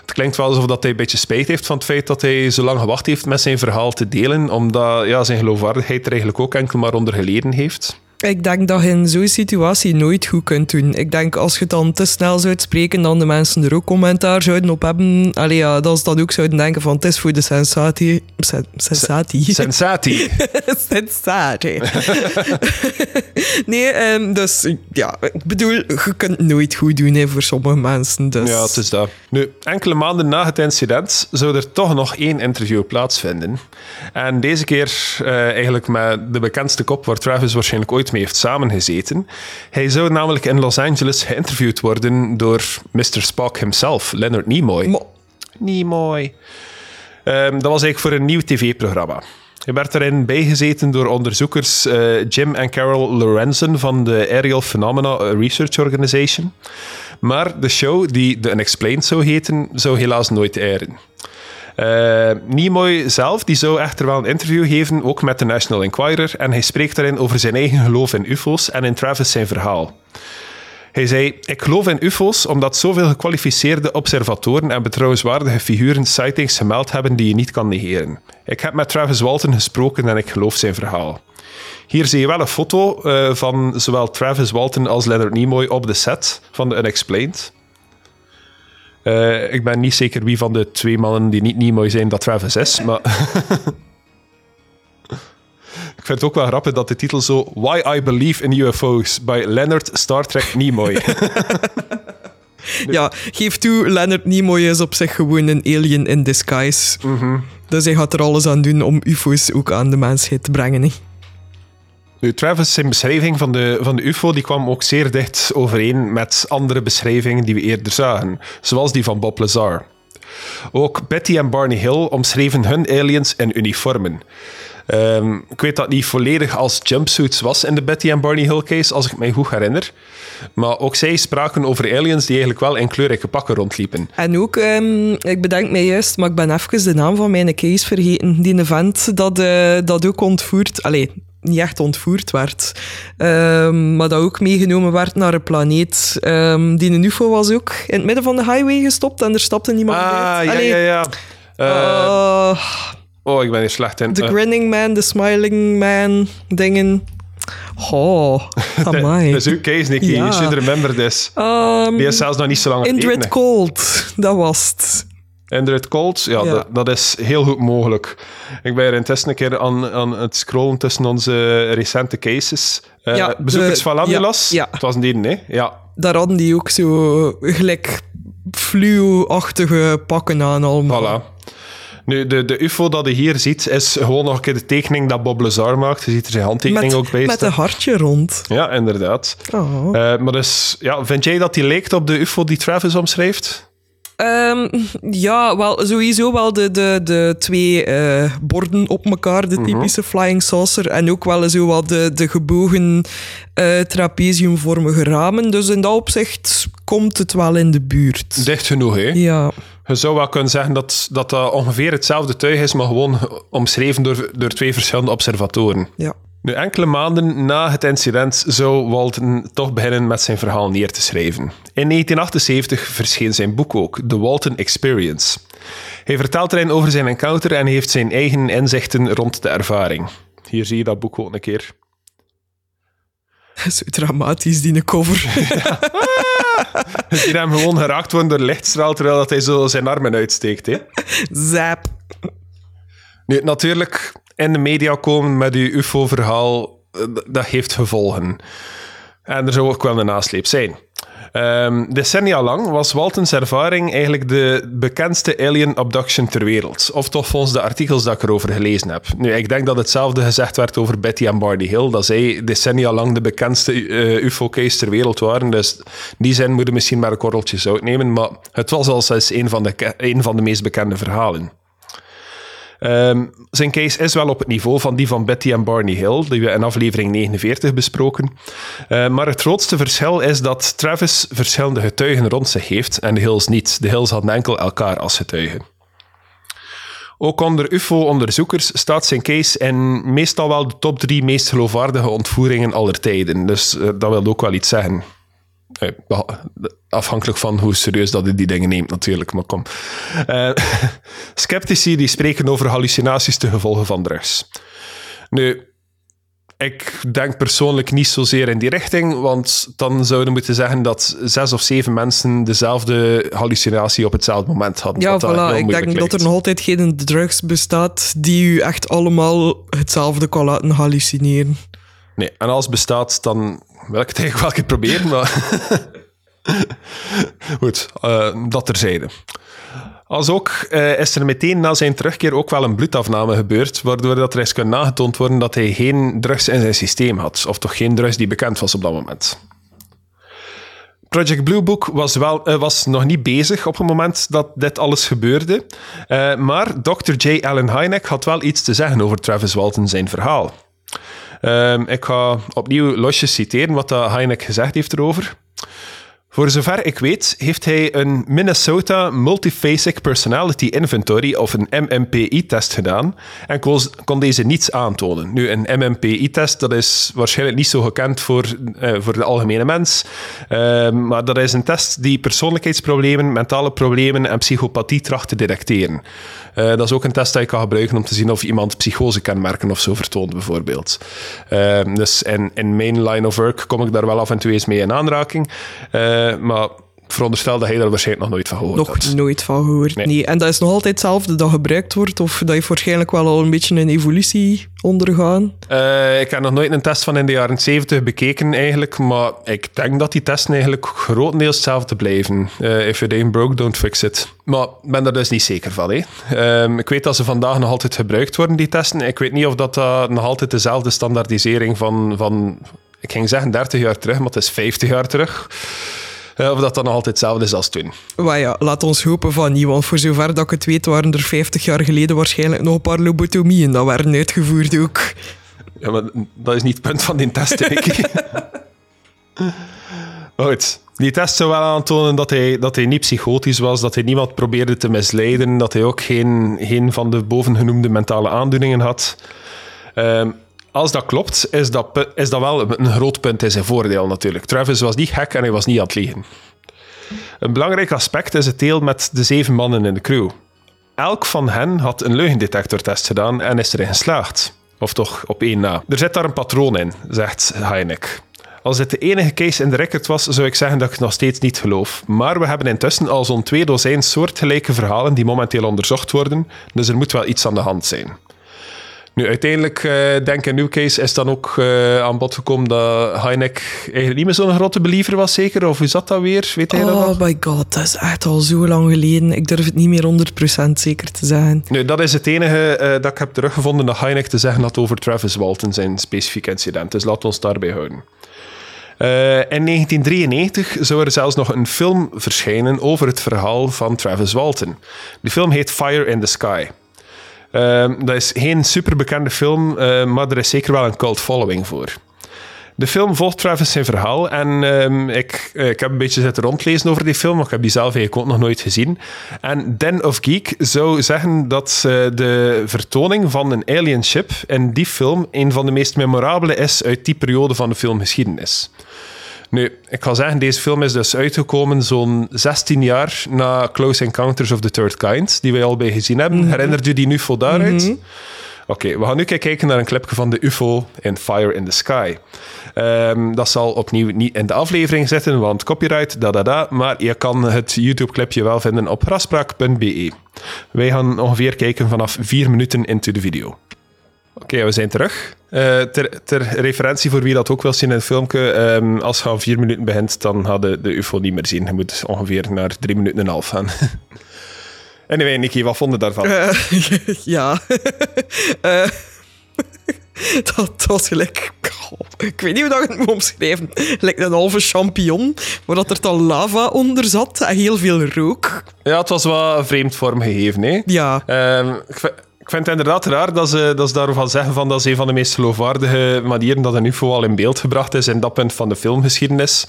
Het klinkt wel alsof dat hij een beetje spijt heeft van het feit dat hij zo lang gewacht heeft met zijn verhaal te delen, omdat ja, zijn geloofwaardigheid er eigenlijk ook enkel maar onder geleden heeft. Ik denk dat je in zo'n situatie nooit goed kunt doen. Ik denk als je het dan te snel zou spreken, dan de mensen er ook commentaar zouden op hebben. Allee, ja, dat ze dan ook zouden denken van het is voor de sensatie. sensatie. Sensatie. sensatie. nee, um, dus ja, ik bedoel, je kunt nooit goed doen hè, voor sommige mensen. Dus. Ja, het is dat. Nu, enkele maanden na het incident zou er toch nog één interview plaatsvinden. En deze keer uh, eigenlijk met de bekendste kop waar Travis waarschijnlijk ooit mee heeft samengezeten. Hij zou namelijk in Los Angeles geïnterviewd worden door Mr. Spock himself, Leonard Nimoy. Mo Nimoy. Um, dat was eigenlijk voor een nieuw tv-programma. Hij werd erin bijgezeten door onderzoekers uh, Jim en Carol Lorenzen van de Aerial Phenomena Research Organization. Maar de show, die The Unexplained zou heten, zou helaas nooit airen. Uh, Nimoy zelf die zou echter wel een interview geven, ook met de National Enquirer, en hij spreekt daarin over zijn eigen geloof in UFO's en in Travis zijn verhaal. Hij zei: Ik geloof in UFO's omdat zoveel gekwalificeerde observatoren en betrouwenswaardige figuren sightings gemeld hebben die je niet kan negeren. Ik heb met Travis Walton gesproken en ik geloof zijn verhaal. Hier zie je wel een foto uh, van zowel Travis Walton als Leonard Nimoy op de set van The Unexplained. Uh, ik ben niet zeker wie van de twee mannen die niet Nimoy zijn dat Travis is, maar... ik vind het ook wel grappig dat de titel zo... Why I Believe in UFO's by Leonard Star Trek Nimoy. ja, geef toe, Leonard Nimoy is op zich gewoon een alien in disguise. Mm Dus hij gaat er alles aan doen om UFO's ook aan de mensheid te brengen. Nu, Travis, zijn beschrijving van de, van de UFO die kwam ook zeer dicht overeen met andere beschrijvingen die we eerder zagen, zoals die van Bob Lazar. Ook Betty en Barney Hill omschreven hun aliens in uniformen. Um, ik weet dat niet volledig als jumpsuits was in de Betty en Barney Hill case, als ik mij goed herinner. Maar ook zij spraken over aliens die eigenlijk wel in kleurrijke pakken rondliepen. En ook, um, ik bedenk mij juist, maar ik ben even de naam van mijn case vergeten. Die event dat, uh, dat ook ontvoerd... Allee, niet echt ontvoerd werd. Um, maar dat ook meegenomen werd naar een planeet. Um, die een UFO was ook in het midden van de highway gestopt en er stapte niemand ah, uit. Ah, ja, ja, ja. Uh, oh, ik ben hier slecht in. The uh. Grinning Man, The Smiling Man, dingen. Oh, amai. dat is uw case, Nicky. Ja. You should remember this. Um, Die is zelfs nog niet zo lang Indrid Cold, dat was het. Indrid Cold, ja, ja. Dat, dat, is heel goed mogelijk. Ik ben er intussen een keer aan, aan het scrollen tussen onze recente cases. Uh, ja, bezoekers van Labilas. Ja, Het was een dieren, hè? Ja. Daar hadden die ook zo gelijk fluo-achtige pakken aan allemaal. Voilà. Nu, de, de UFO dat je hier ziet, is gewoon nog een keer de tekening dat Bob Lazar maakt. Je ziet er zijn handtekening ook bij Met een hartje rond. Ja, inderdaad. Oh. Uh, maar dus, ja, vind jij dat die lijkt op de UFO die Travis omschrijft? Um, ja, wel, sowieso wel de, de, de twee uh, borden op elkaar, de mhm. typische flying saucer. En ook wel zo wat de, de gebogen uh, trapeziumvormige ramen. Dus in dat opzicht komt het wel in de buurt. Dicht genoeg, hè? Ja. Je zou wel kunnen zeggen dat dat ongeveer hetzelfde tuig is, maar gewoon omschreven door, door twee verschillende observatoren. Ja. Nu, enkele maanden na het incident zou Walton toch beginnen met zijn verhaal neer te schrijven. In 1978 verscheen zijn boek ook, The Walton Experience. Hij vertelt erin over zijn encounter en heeft zijn eigen inzichten rond de ervaring. Hier zie je dat boek ook een keer. Zo dramatisch, die cover. Die hem gewoon geraakt worden door lichtstraal, terwijl dat hij zo zijn armen uitsteekt. Hè? Zap. Nu, natuurlijk, in de media komen met uw UFO-verhaal, eh, dat heeft gevolgen. En er zou ook wel een nasleep zijn. Ehm, decennia lang was Waltons ervaring eigenlijk de bekendste alien abduction ter wereld. Of toch volgens de artikels dat ik erover gelezen heb. Nu, ik denk dat hetzelfde gezegd werd over Betty en Barney Hill, dat zij decennia lang de bekendste uh, UFO-case ter wereld waren. Dus die zin moeten misschien maar een korreltje zout nemen, maar het was al eens een van de, een van de meest bekende verhalen. Ehm, zijn case is wel op het niveau van die van Betty en Barney Hill, die we in aflevering 49 besproken. Uh, maar het grootste verschil is dat Travis verschillende getuigen rond zich heeft en de Hills niet. De Hills hadden enkel elkaar als getuigen. Ook onder UFO-onderzoekers staat zijn case in meestal wel de top drie meest geloofwaardige ontvoeringen aller tijden. Dus uh, dat wil ook wel iets zeggen. Eh, afhankelijk van hoe serieus dat hij die dingen neemt, natuurlijk. Maar kom. Uh, sceptici die spreken over hallucinaties te gevolgen van drugs. Nu, ik denk persoonlijk niet zozeer in die richting, want dan zouden we moeten zeggen dat zes of zeven mensen dezelfde hallucinatie op hetzelfde moment hadden. Ja, voilà. Ik denk dat er nog altijd geen drugs bestaat die u echt allemaal hetzelfde kan laten hallucineren. Nee, en als bestaat, dan wil ik het eigenlijk wel een proberen, maar... Goed, uh, dat terzijde. Als ook uh, is er meteen na zijn terugkeer ook wel een bloedafname gebeurd, waardoor dat er is kunnen nagetoond worden dat hij geen drugs in zijn systeem had, of toch geen drugs die bekend was op dat moment. Project Blue Book was, wel, uh, was nog niet bezig op het moment dat dit alles gebeurde, maar Dr. J. Allen Hynek had wel iets te zeggen over Travis Walton zijn verhaal. Um, ik ga opnieuw losjes citeren wat Heineck gezegd heeft erover. Voor zover ik weet, heeft hij een Minnesota Multiphasic Personality Inventory of een MMPI-test gedaan en kon, deze niets aantonen. Nu, een MMPI-test, dat is waarschijnlijk niet zo gekend voor, uh, voor de algemene mens, uh, maar dat is een test die persoonlijkheidsproblemen, mentale problemen en psychopathie tracht te detecteren. Uh, dat is ook een test die je kan gebruiken om te zien of iemand psychosekenmerken of zo vertoont, bijvoorbeeld. dus in, in mijn line of work kom ik daar wel af en toe eens mee in aanraking. Uh, maar veronderstel dat hij daar waarschijnlijk nog nooit van gehoord nog nooit van gehoord, nee. En dat is nog altijd hetzelfde dat gebruikt wordt? Of dat heeft waarschijnlijk wel al een beetje een evolutie ondergaan? Uh, ik heb nog nooit een test van in de jaren 70 bekeken eigenlijk, maar ik denk dat die testen eigenlijk grotendeels hetzelfde blijven. Uh, if it ain't broke, don't fix it. Maar ik ben daar dus niet zeker van. Hè. Um, ik weet dat ze vandaag nog altijd gebruikt worden, die testen. Ik weet niet of dat nog altijd dezelfde standaardisering van, van ik ging zeggen 30 jaar terug, maar het is 50 jaar terug. Uh, of dat dan nog altijd hetzelfde is als toen. Maar ja, laat ons hopen van niet, want voor zover dat ik het weet, waren er 50 jaar geleden waarschijnlijk nog een paar lobotomieën dat werden uitgevoerd ook. Ja, maar dat is niet het punt van die test, denk ik. Goed. Die test zou wel aantonen dat hij, dat hij niet psychotisch was, dat hij niemand probeerde te misleiden, dat hij ook geen, geen van de bovengenoemde mentale aandoeningen had. Um, als dat klopt, is dat, is dat wel een groot punt in zijn voordeel natuurlijk. Travis was niet gek en hij was niet aan het liegen. Een belangrijk aspect is het deel met de zeven mannen in de crew. Elk van hen had een leugendetectortest gedaan en is erin geslaagd. Of toch op één na. Er zit daar een patroon in, zegt Heineck. Als dit de enige case in de record was, zou ik zeggen dat ik nog steeds niet geloof. Maar we hebben intussen al zo'n twee dozijn soortgelijke verhalen die momenteel onderzocht worden, dus er moet wel iets aan de hand zijn. Nu, uiteindelijk, uh, denk ik in uw case, is dan ook uh, aan bod gekomen dat Heineck eigenlijk niet meer zo'n grote believer was, zeker? Of hoe zat dat weer? Weet hij oh dat nog? my god, dat is echt al zo lang geleden. Ik durf het niet meer 100% zeker te zeggen. Nu, dat is het enige uh, dat ik heb teruggevonden dat Heineck te zeggen had over Travis Walton, zijn specifiek incident. Dus laten we ons daarbij houden. Uh, in 1993 zou er zelfs nog een film verschijnen over het verhaal van Travis Walton. Die film heet Fire in the Sky. Uh, dat is geen superbekende film, uh, maar er is zeker wel een cult following voor. De film volgt Travis zijn verhaal en uh, ik, ik heb een beetje zitten rondlezen over die film, ik heb die zelf eigenlijk ook nog nooit gezien. En Den of Geek zou zeggen dat uh, de vertoning van een alien ship in die film een van de meest memorabele is uit die periode van de filmgeschiedenis. Nu, ik ga zeggen, deze film is dus uitgekomen zo'n 16 jaar na Close Encounters of the Third Kind, die wij al bij gezien hebben. Mm -hmm. Herinnert u die nu voor daaruit? Mm -hmm. Oké, we gaan nu kijken naar een clipje van de UFO in Fire in the Sky. Ehm, dat zal opnieuw niet in de aflevering zitten, want copyright, da da da. Maar je kan het YouTube-clipje wel vinden op raspraak.be. Wij gaan ongeveer kijken vanaf vier minuten into de video. Oké, we zijn terug. Uh, ter, ter, referentie voor wie dat ook wil zien in het filmpje. Um, als je aan vier minuten begint, dan gaat de, de UFO niet meer zien. Je moet ongeveer naar drie minuten en een half gaan. anyway, Nicky, wat vond je daarvan? Uh, ja. uh, dat, was gelijk... ik weet niet hoe dat je het moet omschrijven. Lijkt een halve champignon, waar dat er dan lava onder zat en heel veel rook. Ja, het was wel vreemd vormgegeven, hè? Ja. Um, ik vind het inderdaad raar dat ze, dat ze daarvan zeggen van dat is een van de meest geloofwaardige manieren dat een UFO al in beeld gebracht is in dat punt van de filmgeschiedenis.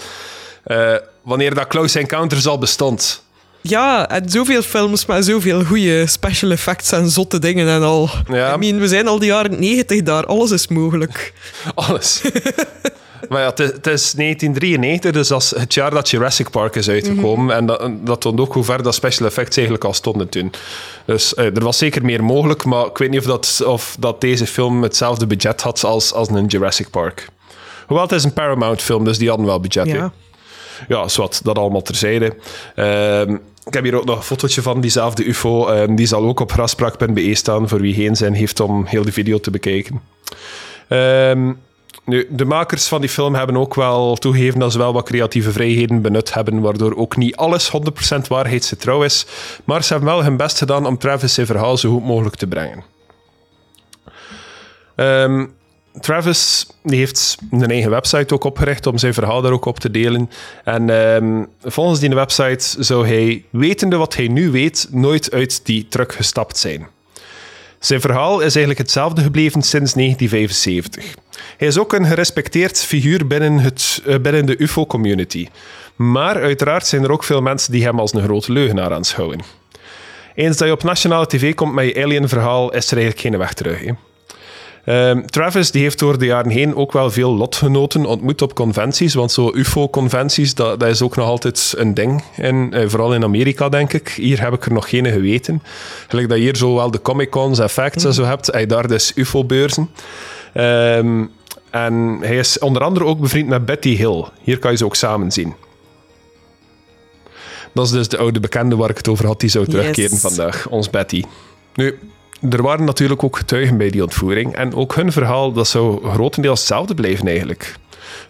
Uh, wanneer dat Close Encounters al bestond. Ja, en zoveel films met zoveel goede special effects en zotte dingen en al. Ja. I mean, we zijn al die jaren negentig daar, alles is mogelijk. Alles. Maar ja, het is, 1993, dus dat is het jaar dat Jurassic Park is uitgekomen. Mhm. En dat, dat toont ook hoe ver dat special effects eigenlijk al stonden toen. Dus uh, er was zeker meer mogelijk, maar ik weet niet of dat, of dat deze film hetzelfde budget had als, als een Jurassic Park. Hoewel het is een Paramount film, dus die hadden wel budget. Ja, ja wat dat allemaal terzijde. Uh, ik heb hier ook nog een fotootje van diezelfde UFO. Uh, die zal ook op graspraak.be staan voor wie geen zin heeft om heel de video te bekijken. Ehm de makers van die film hebben ook wel toegegeven dat ze wel wat creatieve vrijheden benut hebben, waardoor ook niet alles 100% waarheidsgetrouw is. Maar ze hebben wel hun best gedaan om Travis zijn verhaal zo goed mogelijk te brengen. Ehm, Travis heeft een eigen website ook opgericht om zijn verhaal daar ook op te delen. En um, volgens die website zou hij, wetende wat hij nu weet, nooit uit die truck gestapt zijn. Zijn verhaal is eigenlijk hetzelfde gebleven sinds 1975. Hij is ook een gerespecteerd figuur binnen, het, uh, binnen de UFO-community. Maar uiteraard zijn er ook veel mensen die hem als een grote leugenaar aanschouwen. Eens dat je op nationale tv komt met je alien-verhaal, is er eigenlijk geen weg terug. Hè? Ehm, Travis die heeft door de jaren heen ook wel veel lotgenoten ontmoet op conventies. Want zo UFO-conventies, dat, dat, is ook nog altijd een ding. En, uh, vooral in Amerika, denk ik. Hier heb ik er nog geen geweten. Gelijk dat je hier zo wel de Comic-Cons en Facts en zo hebt. Hij daar dus UFO-beurzen. Ehm, en hij is onder andere ook bevriend met Betty Hill. Hier kan je ze ook samen zien. Dat is dus de oude bekende waar ik het over had, die zou terugkeren vandaag. Ons Betty. Nu, er waren natuurlijk ook getuigen bij die ontvoering. En ook hun verhaal dat zou grotendeels hetzelfde blijven eigenlijk.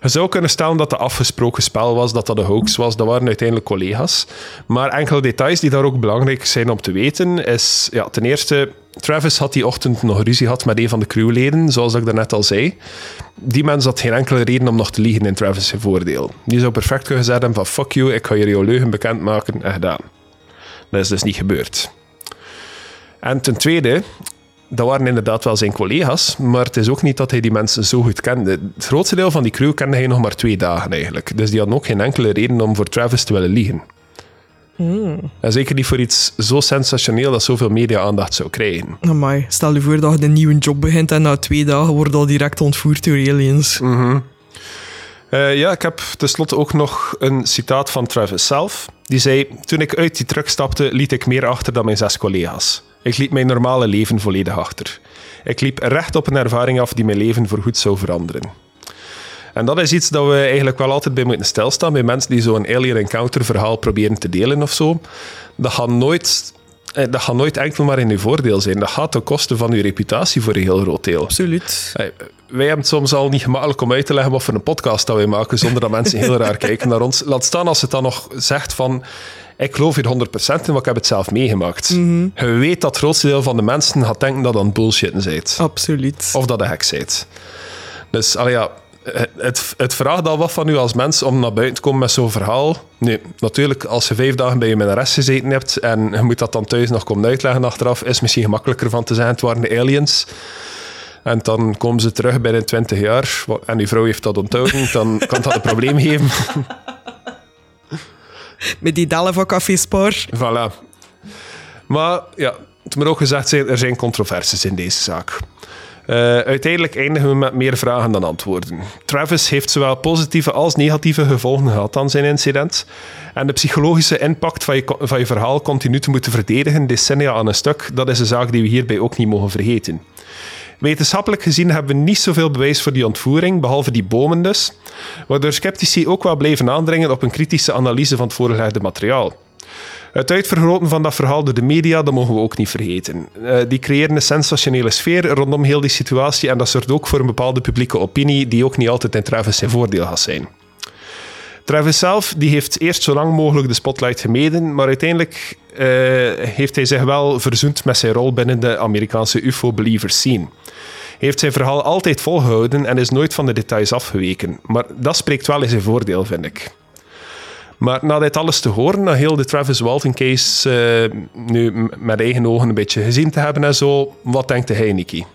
Je zou kunnen stellen dat het afgesproken spel was, dat dat een hoax was. Dat waren uiteindelijk collega's. Maar enkele details die daar ook belangrijk zijn om te weten, is ja, ten eerste, Travis had die ochtend nog ruzie gehad met een van de crewleden, zoals ik daarnet al zei. Die mens had geen enkele reden om nog te liegen in Travis' voordeel. Die zou perfect kunnen zeggen van fuck you, ik ga hier jouw leugen bekendmaken en gedaan. Dat is dus niet gebeurd. En ten tweede, dat waren inderdaad wel zijn collega's, maar het is ook niet dat hij die mensen zo goed kende. Het grootste deel van die crew kende hij nog maar twee dagen eigenlijk. Dus die had ook geen enkele reden om voor Travis te willen liegen. Mm. En zeker niet voor iets zo sensationeel dat zoveel media-aandacht zou krijgen. Amai, stel je voor dat je een nieuwe job begint en na twee dagen wordt al direct ontvoerd door aliens. Mm ja, ik heb tenslotte ook nog een citaat van Travis zelf. Die zei: Toen ik uit die truck stapte, liet ik meer achter dan mijn zes collega's. Ik liet mijn normale leven volledig achter. Ik liep recht op een ervaring af die mijn leven voorgoed zou veranderen. En dat is iets dat we eigenlijk wel altijd bij moeten stilstaan. Bij mensen die zo'n alien encounter verhaal proberen te delen of zo. Dat gaat nooit, eh, dat gaat nooit enkel maar in uw voordeel zijn. Dat gaat ten koste van uw reputatie voor een heel groot deel. Absoluut. Eh, wij hebben het soms al niet gemakkelijk om uit te leggen wat voor een podcast dat wij maken, zonder dat mensen heel raar kijken naar ons. Laat staan als het dan nog zegt van ik geloof hier 100% in, want ik heb het zelf meegemaakt. Mm Je weet dat het grootste deel van de mensen gaat denken dat dat een bullshit is. Absoluut. Of dat een hek bent. Dus, allee, ja, het, het vraagt al wat van u als mens om naar buiten te komen met zo'n verhaal. Nu, natuurlijk, als je vijf dagen bij je minnares gezeten hebt en je moet dat dan thuis nog komen uitleggen achteraf, is het misschien gemakkelijker van te zijn, het waren de aliens. En dan komen ze terug binnen 20 jaar en uw vrouw heeft dat onthouden, dan kan dat een probleem geven. Met die dalen van Café Spoor. Voilà. Maar ja, het moet ook gezegd zijn, er zijn controversies in deze zaak. Uh, uiteindelijk eindigen we met meer vragen dan antwoorden. Travis heeft zowel positieve als negatieve gevolgen gehad aan zijn incident. En de psychologische impact van je, van je verhaal continu te moeten verdedigen, decennia aan een stuk, dat is een zaak die we hierbij ook niet mogen vergeten. Wetenschappelijk gezien hebben we niet zoveel bewijs voor die ontvoering, behalve die bomen dus, waardoor sceptici ook wel bleven aandringen op een kritische analyse van het voorgelegde materiaal. Het uitvergroten van dat verhaal door de media, dat mogen we ook niet vergeten. Uh, die creëren een sensationele sfeer rondom heel die situatie en dat zorgt ook voor een bepaalde publieke opinie die ook niet altijd in zijn voordeel gaat zijn. Travis zelf die heeft eerst zo lang mogelijk de spotlight gemeden, maar uiteindelijk uh, heeft hij zich wel verzoend met zijn rol binnen de Amerikaanse UFO-believers. Hij heeft zijn verhaal altijd volgehouden en is nooit van de details afgeweken. Maar dat spreekt wel in zijn voordeel, vind ik. Maar na dit alles te horen, na heel de Travis Walton case uh, nu met eigen ogen een beetje gezien te hebben en zo, wat denkt hij, Niki?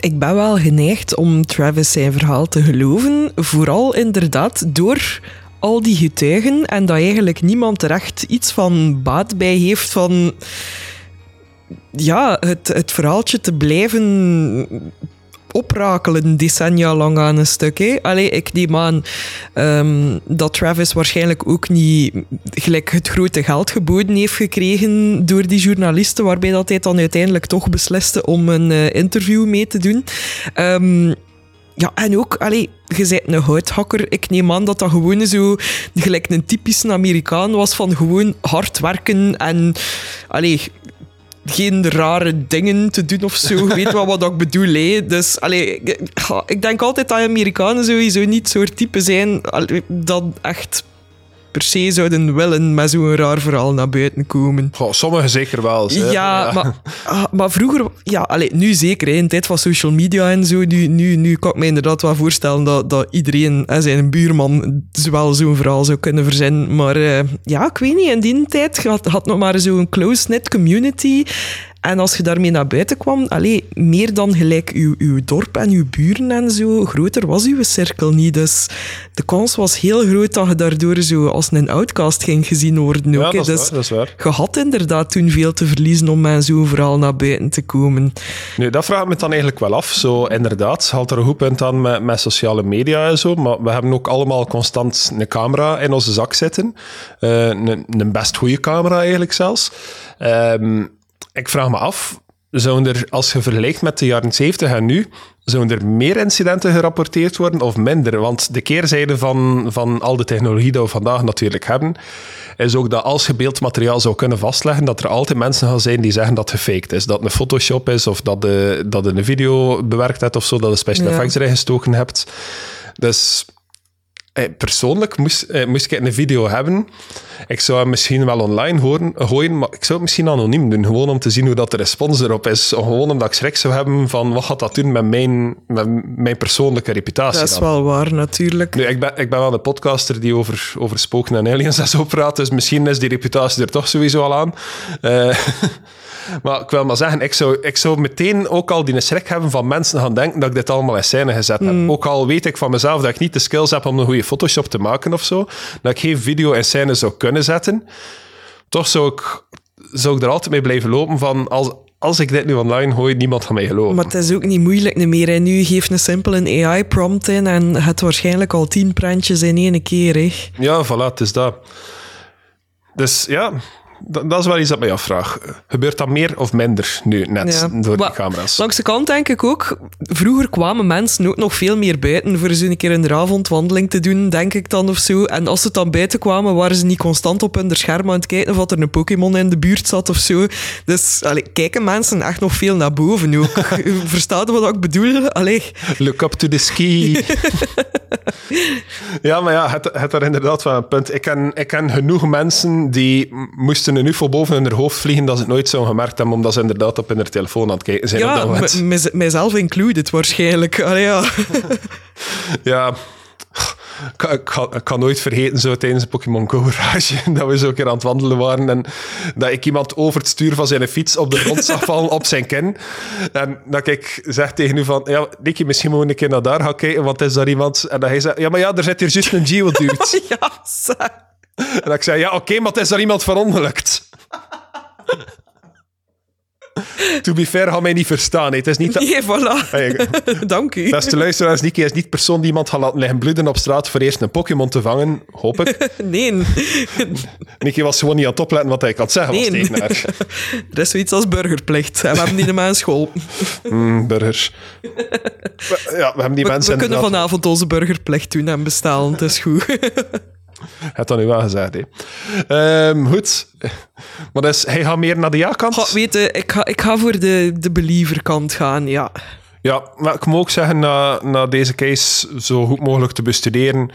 Ik ben wel geneigd om Travis zijn verhaal te geloven. Vooral inderdaad door al die getuigen en dat eigenlijk niemand er echt iets van baat bij heeft van ja, het, het verhaaltje te blijven oprakelen decennia lang aan een stuk. Allee, ik neem aan um, dat Travis waarschijnlijk ook niet gelijk het grote geld geboden heeft gekregen door die journalisten, waarbij dat hij dan uiteindelijk toch besliste om een uh, interview mee te doen. Um, ja, en ook, allee, je bent een houthakker. Ik neem aan dat dat gewoon zo gelijk een typische Amerikaan was van gewoon hard werken en allee, geen rare dingen te doen of zo. Weet wat, wat ik bedoel? Hè? Dus allee, ik denk altijd dat Amerikanen sowieso niet soort type zijn dat echt per se zouden willen met zo'n raar verhaal naar buiten komen. Goh, sommigen zeker wel. Ja, ja, Maar, ah, maar vroeger, ja, allee, nu zeker, in tijd van social media en zo, nu, nu, nu kan ik me inderdaad wel voorstellen dat, dat iedereen, hè, zijn buurman, wel zo'n verhaal zou kunnen verzinnen. Maar uh, ja, ik weet niet, in die tijd had, had nog maar zo'n close-knit community. En als je daarmee naar buiten kwam, allee, meer dan gelijk uw, uw dorp en uw buren en zo, groter was uw cirkel niet. Dus de kans was heel groot dat je daardoor zo als een outcast ging gezien worden. Ook, ja, dat is, dus waar, dat is waar. Je had inderdaad toen veel te verliezen om met zo'n verhaal naar buiten te komen. Nu, dat vraagt me dan eigenlijk wel af. Zo, inderdaad, haalt er een goed punt aan met, met sociale media en zo, maar we hebben ook allemaal constant een camera in onze zak zitten. Uh, een, een best goede camera eigenlijk zelfs. Um, ik vraag me af, zouden er, als je vergelijkt met de jaren 70 en nu, zouden er meer incidenten gerapporteerd worden of minder? Want de keerzijde van, van al de technologie die we vandaag natuurlijk hebben, is ook dat als je beeldmateriaal zou kunnen vastleggen, dat er altijd mensen gaan zijn die zeggen dat het gefaked is. Dat het een Photoshop is, of dat, de, dat een video bewerkt hebt of zo, dat je special effects erin gestoken hebt. Dus persoonlijk moest, eh, moest ik een video hebben. Ik zou hem misschien wel online horen, gooien, maar ik zou het misschien anoniem doen. Gewoon om te zien hoe dat de respons erop is. Gewoon omdat ik schrik zou hebben van wat gaat dat doen met mijn, met mijn persoonlijke reputatie. Dat is wel waar, natuurlijk. Nu, ik, ben, ik ben wel een podcaster die over, over spoken en aliens en zo praat, dus misschien is die reputatie er toch sowieso al aan. Uh, Maar ik wil maar zeggen, ik zou, ik zou meteen ook al die schrik hebben van mensen gaan denken dat ik dit allemaal in scène gezet heb. Mm. Ook al weet ik van mezelf dat ik niet de skills heb om een goede Photoshop te maken of zo, dat ik geen video in scène zou kunnen zetten. Toch zou ik, zou ik er altijd mee blijven lopen van als, als ik dit nu online gooi, niemand gaat mij geloven. Maar het is ook niet moeilijk meer. En nu geeft een simpel een AI-prompt in en het waarschijnlijk al tien prentjes in één keer. Hè. Ja, voilà, het is dat. Dus ja, dat, dat, is wel iets dat mij afvraag. Gebeurt dat meer of minder nu net door die camera's? Langs de kant denk ik ook, vroeger kwamen mensen ook nog veel meer buiten voor eens een keer een avondwandeling te doen, denk ik dan of zo. En als ze dan buiten kwamen, waren ze niet constant op hun scherm aan het kijken of er een Pokémon in de buurt zat of zo. Dus allee, kijken mensen echt nog veel naar boven ook. Verstaat wat ik bedoel? Allee. Look up to the ski. ja, maar ja, het, het er inderdaad wel een punt. Ik ken, ik ken genoeg mensen die moesten moesten een UFO boven hun hoofd vliegen dat ze het nooit zouden gemerkt hebben, omdat ze inderdaad op hun telefoon aan het kijken zijn. Ja, mijzelf included waarschijnlijk. Allee, ja. ja. Ik kan, ik, kan, nooit vergeten, zo tijdens de Pokémon Go rage, dat we zo een keer aan het wandelen waren en dat ik iemand over het stuur van zijn fiets op de grond zag vallen op zijn kin. En dat ik zeg tegen u van, ja, Nicky, misschien moet we een keer naar daar gaan kijken, want is daar iemand... En dat hij zei, ja, maar ja, er zit hier juist een Geodude. ja, zeg. En ik zei, ja, oké, okay, maar het is daar iemand verongelukt. To be fair, had mij niet verstaan. Het is niet dat... Nee, voilà. Hey, Dank u. Beste luisteraars, Niki is niet persoon die iemand gaat laten liggen bloeden op straat voor eerst een Pokémon te vangen, hoop ik. Nee. Niki was gewoon niet aan het opletten wat hij kan zeggen was Nee. tegen haar. Er is zoiets als burgerplicht. En we hebben die in mijn school. Mm, burgers. Ja, we hebben die We, mensen we kunnen inderdaad- vanavond onze burgerplicht doen en bestellen. Het is goed. Het had nu wel gezegd, hè. Ehm, goed. Maar dus, hij gaat meer naar de ja-kant? Ga, weet je, ik ga, ik ga voor de, de believerkant gaan, ja. Ja, maar ik moet ook zeggen, na, na deze case zo goed mogelijk te bestuderen,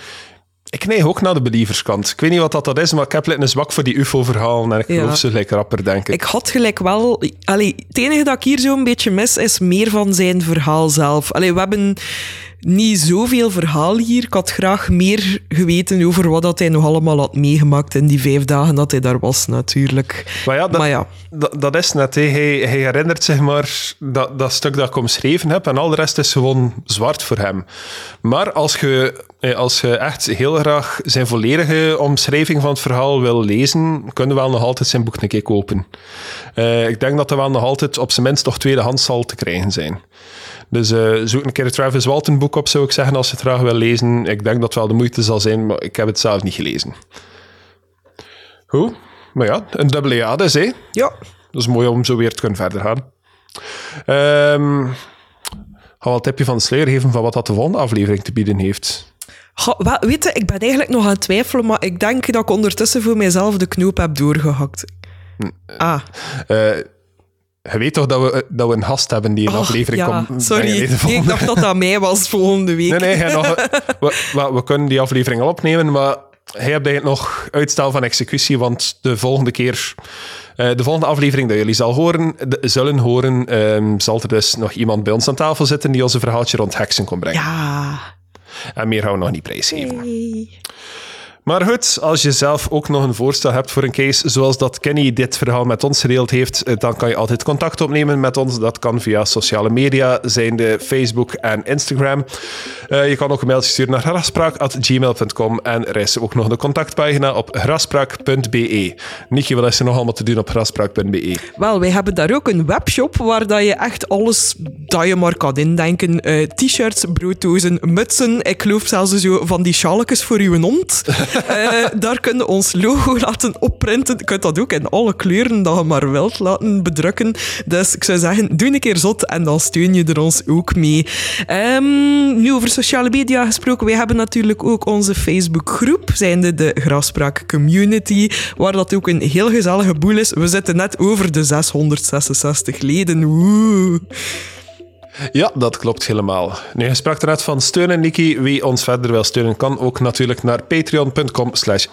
ik neig ook naar de believerskant. Ik weet niet wat dat, dat is, maar ik heb een zwak voor die UFO-verhalen en ik Ja. geloof ze lekker rapper denken. Ik had gelijk wel... Allee, het enige dat ik hier zo'n beetje mis, is meer van zijn verhaal zelf. Allee, we hebben niet zoveel verhaal hier. Ik had graag meer geweten over wat dat hij nog allemaal had meegemaakt in die vijf dagen dat hij daar was, natuurlijk. Maar ja, dat, Maar ja. dat, dat is net. Hij, hij herinnert zich maar dat, dat stuk dat ik omschreven heb en al de rest is gewoon zwart voor hem. Maar als je, eh, als je echt heel graag zijn volledige omschrijving van het verhaal wil lezen, kunnen we wel nog altijd zijn boek een keer kopen. Eh, ik denk dat dat wel nog altijd op zijn minst nog tweedehands zal te krijgen zijn. Dus eh, zoek een keer het Travis Walton boek op, zou ik zeggen, als je het graag wil lezen. Ik denk dat het wel de moeite zal zijn, maar ik heb het zelf niet gelezen. Goed, maar ja, een dubbele ja dus, hè. Ja, Dat is mooi om zo weer te kunnen verder gaan. Ehm ga wel een tipje van de sluier geven van wat dat de volgende aflevering te bieden heeft. Wel, weet je, ik ben eigenlijk nog aan het twijfelen, maar ik denk dat ik ondertussen voor mijzelf de knoop heb doorgehakt. Ah, Eh, je weet toch dat we, dat we een gast hebben die een oh, aflevering ja, komt sorry. Nee, ik dacht dat dat mij was volgende week. Nee, nee, nog, we, we, we kunnen die aflevering al opnemen, maar hij hebt eigenlijk nog uitstel van executie, want de volgende keer, eh, de volgende aflevering dat jullie zal horen, de- zullen horen, ehm, zal er dus nog iemand bij ons aan tafel zitten die ons een verhaaltje rond heksen kon brengen. Ja. En meer gaan we nog niet prijsgeven. Hey. Maar goed, als je zelf ook nog een voorstel hebt voor een case, zoals dat Kenny dit verhaal met ons gedeeld heeft, eh, dan kan je altijd contact opnemen met ons. Dat kan via sociale media, zijnde Facebook en Instagram. Eh, je kan ook een mailtje sturen naar graspraak.gmail.com en er is ook nog de contactpagina op graspraak.be. Nietje, wat is er nog allemaal te doen op graspraak.be? Wel, wij hebben daar ook een webshop waar dat je echt alles dat je maar kan indenken. Eh, T-shirts, brooddozen, mutsen. Ik geloof zelfs zo van die sjalletjes voor uw hond. Eh, daar kun je ons logo laten opprinten. Je kunt dat ook in alle kleuren dat je maar wilt laten bedrukken. Dus ik zou zeggen, doe een keer zot en dan steun je er ons ook mee. Ehm, nu over sociale media gesproken. Wij hebben natuurlijk ook onze Facebookgroep, zijnde de Grafspraak Community, waar dat ook een heel gezellige boel is. We zitten net over de 666 leden. Ja, dat klopt helemaal. Nu, je sprak er net van steunen, Niki. Wie ons verder wil steunen, kan ook natuurlijk naar patreon.com slash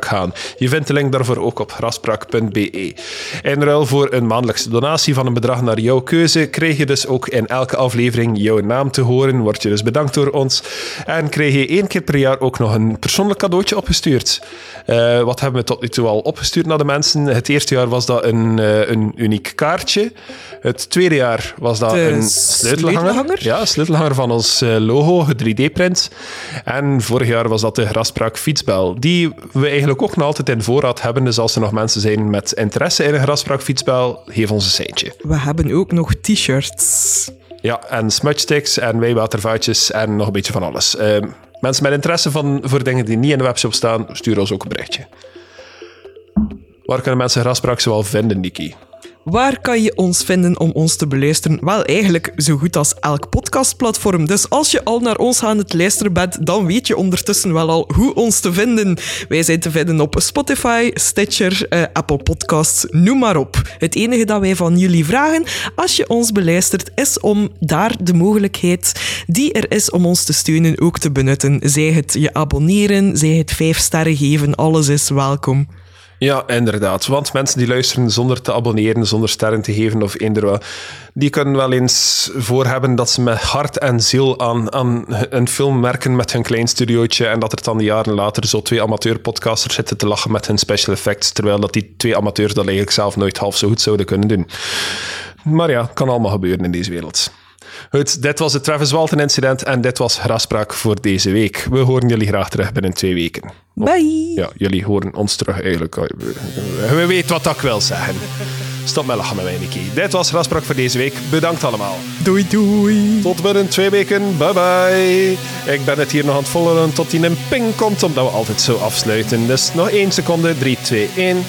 gaan. Je vindt de link daarvoor ook op graspraak.be. In ruil voor een maandelijkse donatie van een bedrag naar jouw keuze, krijg je dus ook in elke aflevering jouw naam te horen. Word je dus bedankt door ons. En krijg je één keer per jaar ook nog een persoonlijk cadeautje opgestuurd. Eh, wat hebben we tot nu toe al opgestuurd naar de mensen? Het eerste jaar was dat een, eh, een uniek kaartje. Het tweede jaar was dat een sleutelhanger? sleutelhanger. Ja, sleutelhanger van ons eh, logo, 3D-print. En vorig jaar was dat de Graspraak fietsbel, die we eigenlijk ook nog altijd in voorraad hebben. Dus als er nog mensen zijn met interesse in een Graspraak fietsbel, geef ons een seintje. We hebben ook nog t-shirts. Ja, en smudgesticks en wijwatervaatjes en nog een beetje van alles. Eh, mensen met interesse van, voor dingen die niet in de webshop staan, stuur ons ook een berichtje. Waar kunnen mensen Graspraak zoal vinden, Niki? Waar kan je ons vinden om ons te beluisteren? Wel, eigenlijk zo goed als elk podcastplatform. Dus als je al naar ons aan het luisteren bent, dan weet je ondertussen wel al hoe ons te vinden. Wij zijn te vinden op Spotify, Stitcher, eh, Apple Podcasts, noem maar op. Het enige dat wij van jullie vragen, als je ons beluistert, is om daar de mogelijkheid die er is om ons te steunen ook te benutten. Zij het je abonneren, zij het vijf sterren geven, alles is welkom. Ja, inderdaad. Want mensen die luisteren zonder te abonneren, zonder sterren te geven of eender wat, die kunnen wel eens voor hebben dat ze met hart en ziel aan, aan een film werken met hun klein studiootje en dat er dan jaren later zo twee amateurpodcasters zitten te lachen met hun special effects, terwijl dat die twee amateurs dat eigenlijk zelf nooit half zo goed zouden kunnen doen. Maar ja, kan allemaal gebeuren in deze wereld. Goed, dit was het Travis Walton incident en dit was Graspraak voor deze week. We horen jullie graag terug binnen twee weken. Bye! Ja, jullie horen ons terug eigenlijk. We weten wat ik wil zeggen. Stop met lachen met mij, Nicky. Dit was Rasbrak voor deze week. Bedankt allemaal. Doei, doei. Tot binnen twee weken. Bye bye. Ik ben het hier nog aan het volgen tot die een ping komt, omdat we altijd zo afsluiten. Dus nog één seconde. 3, 2, 1.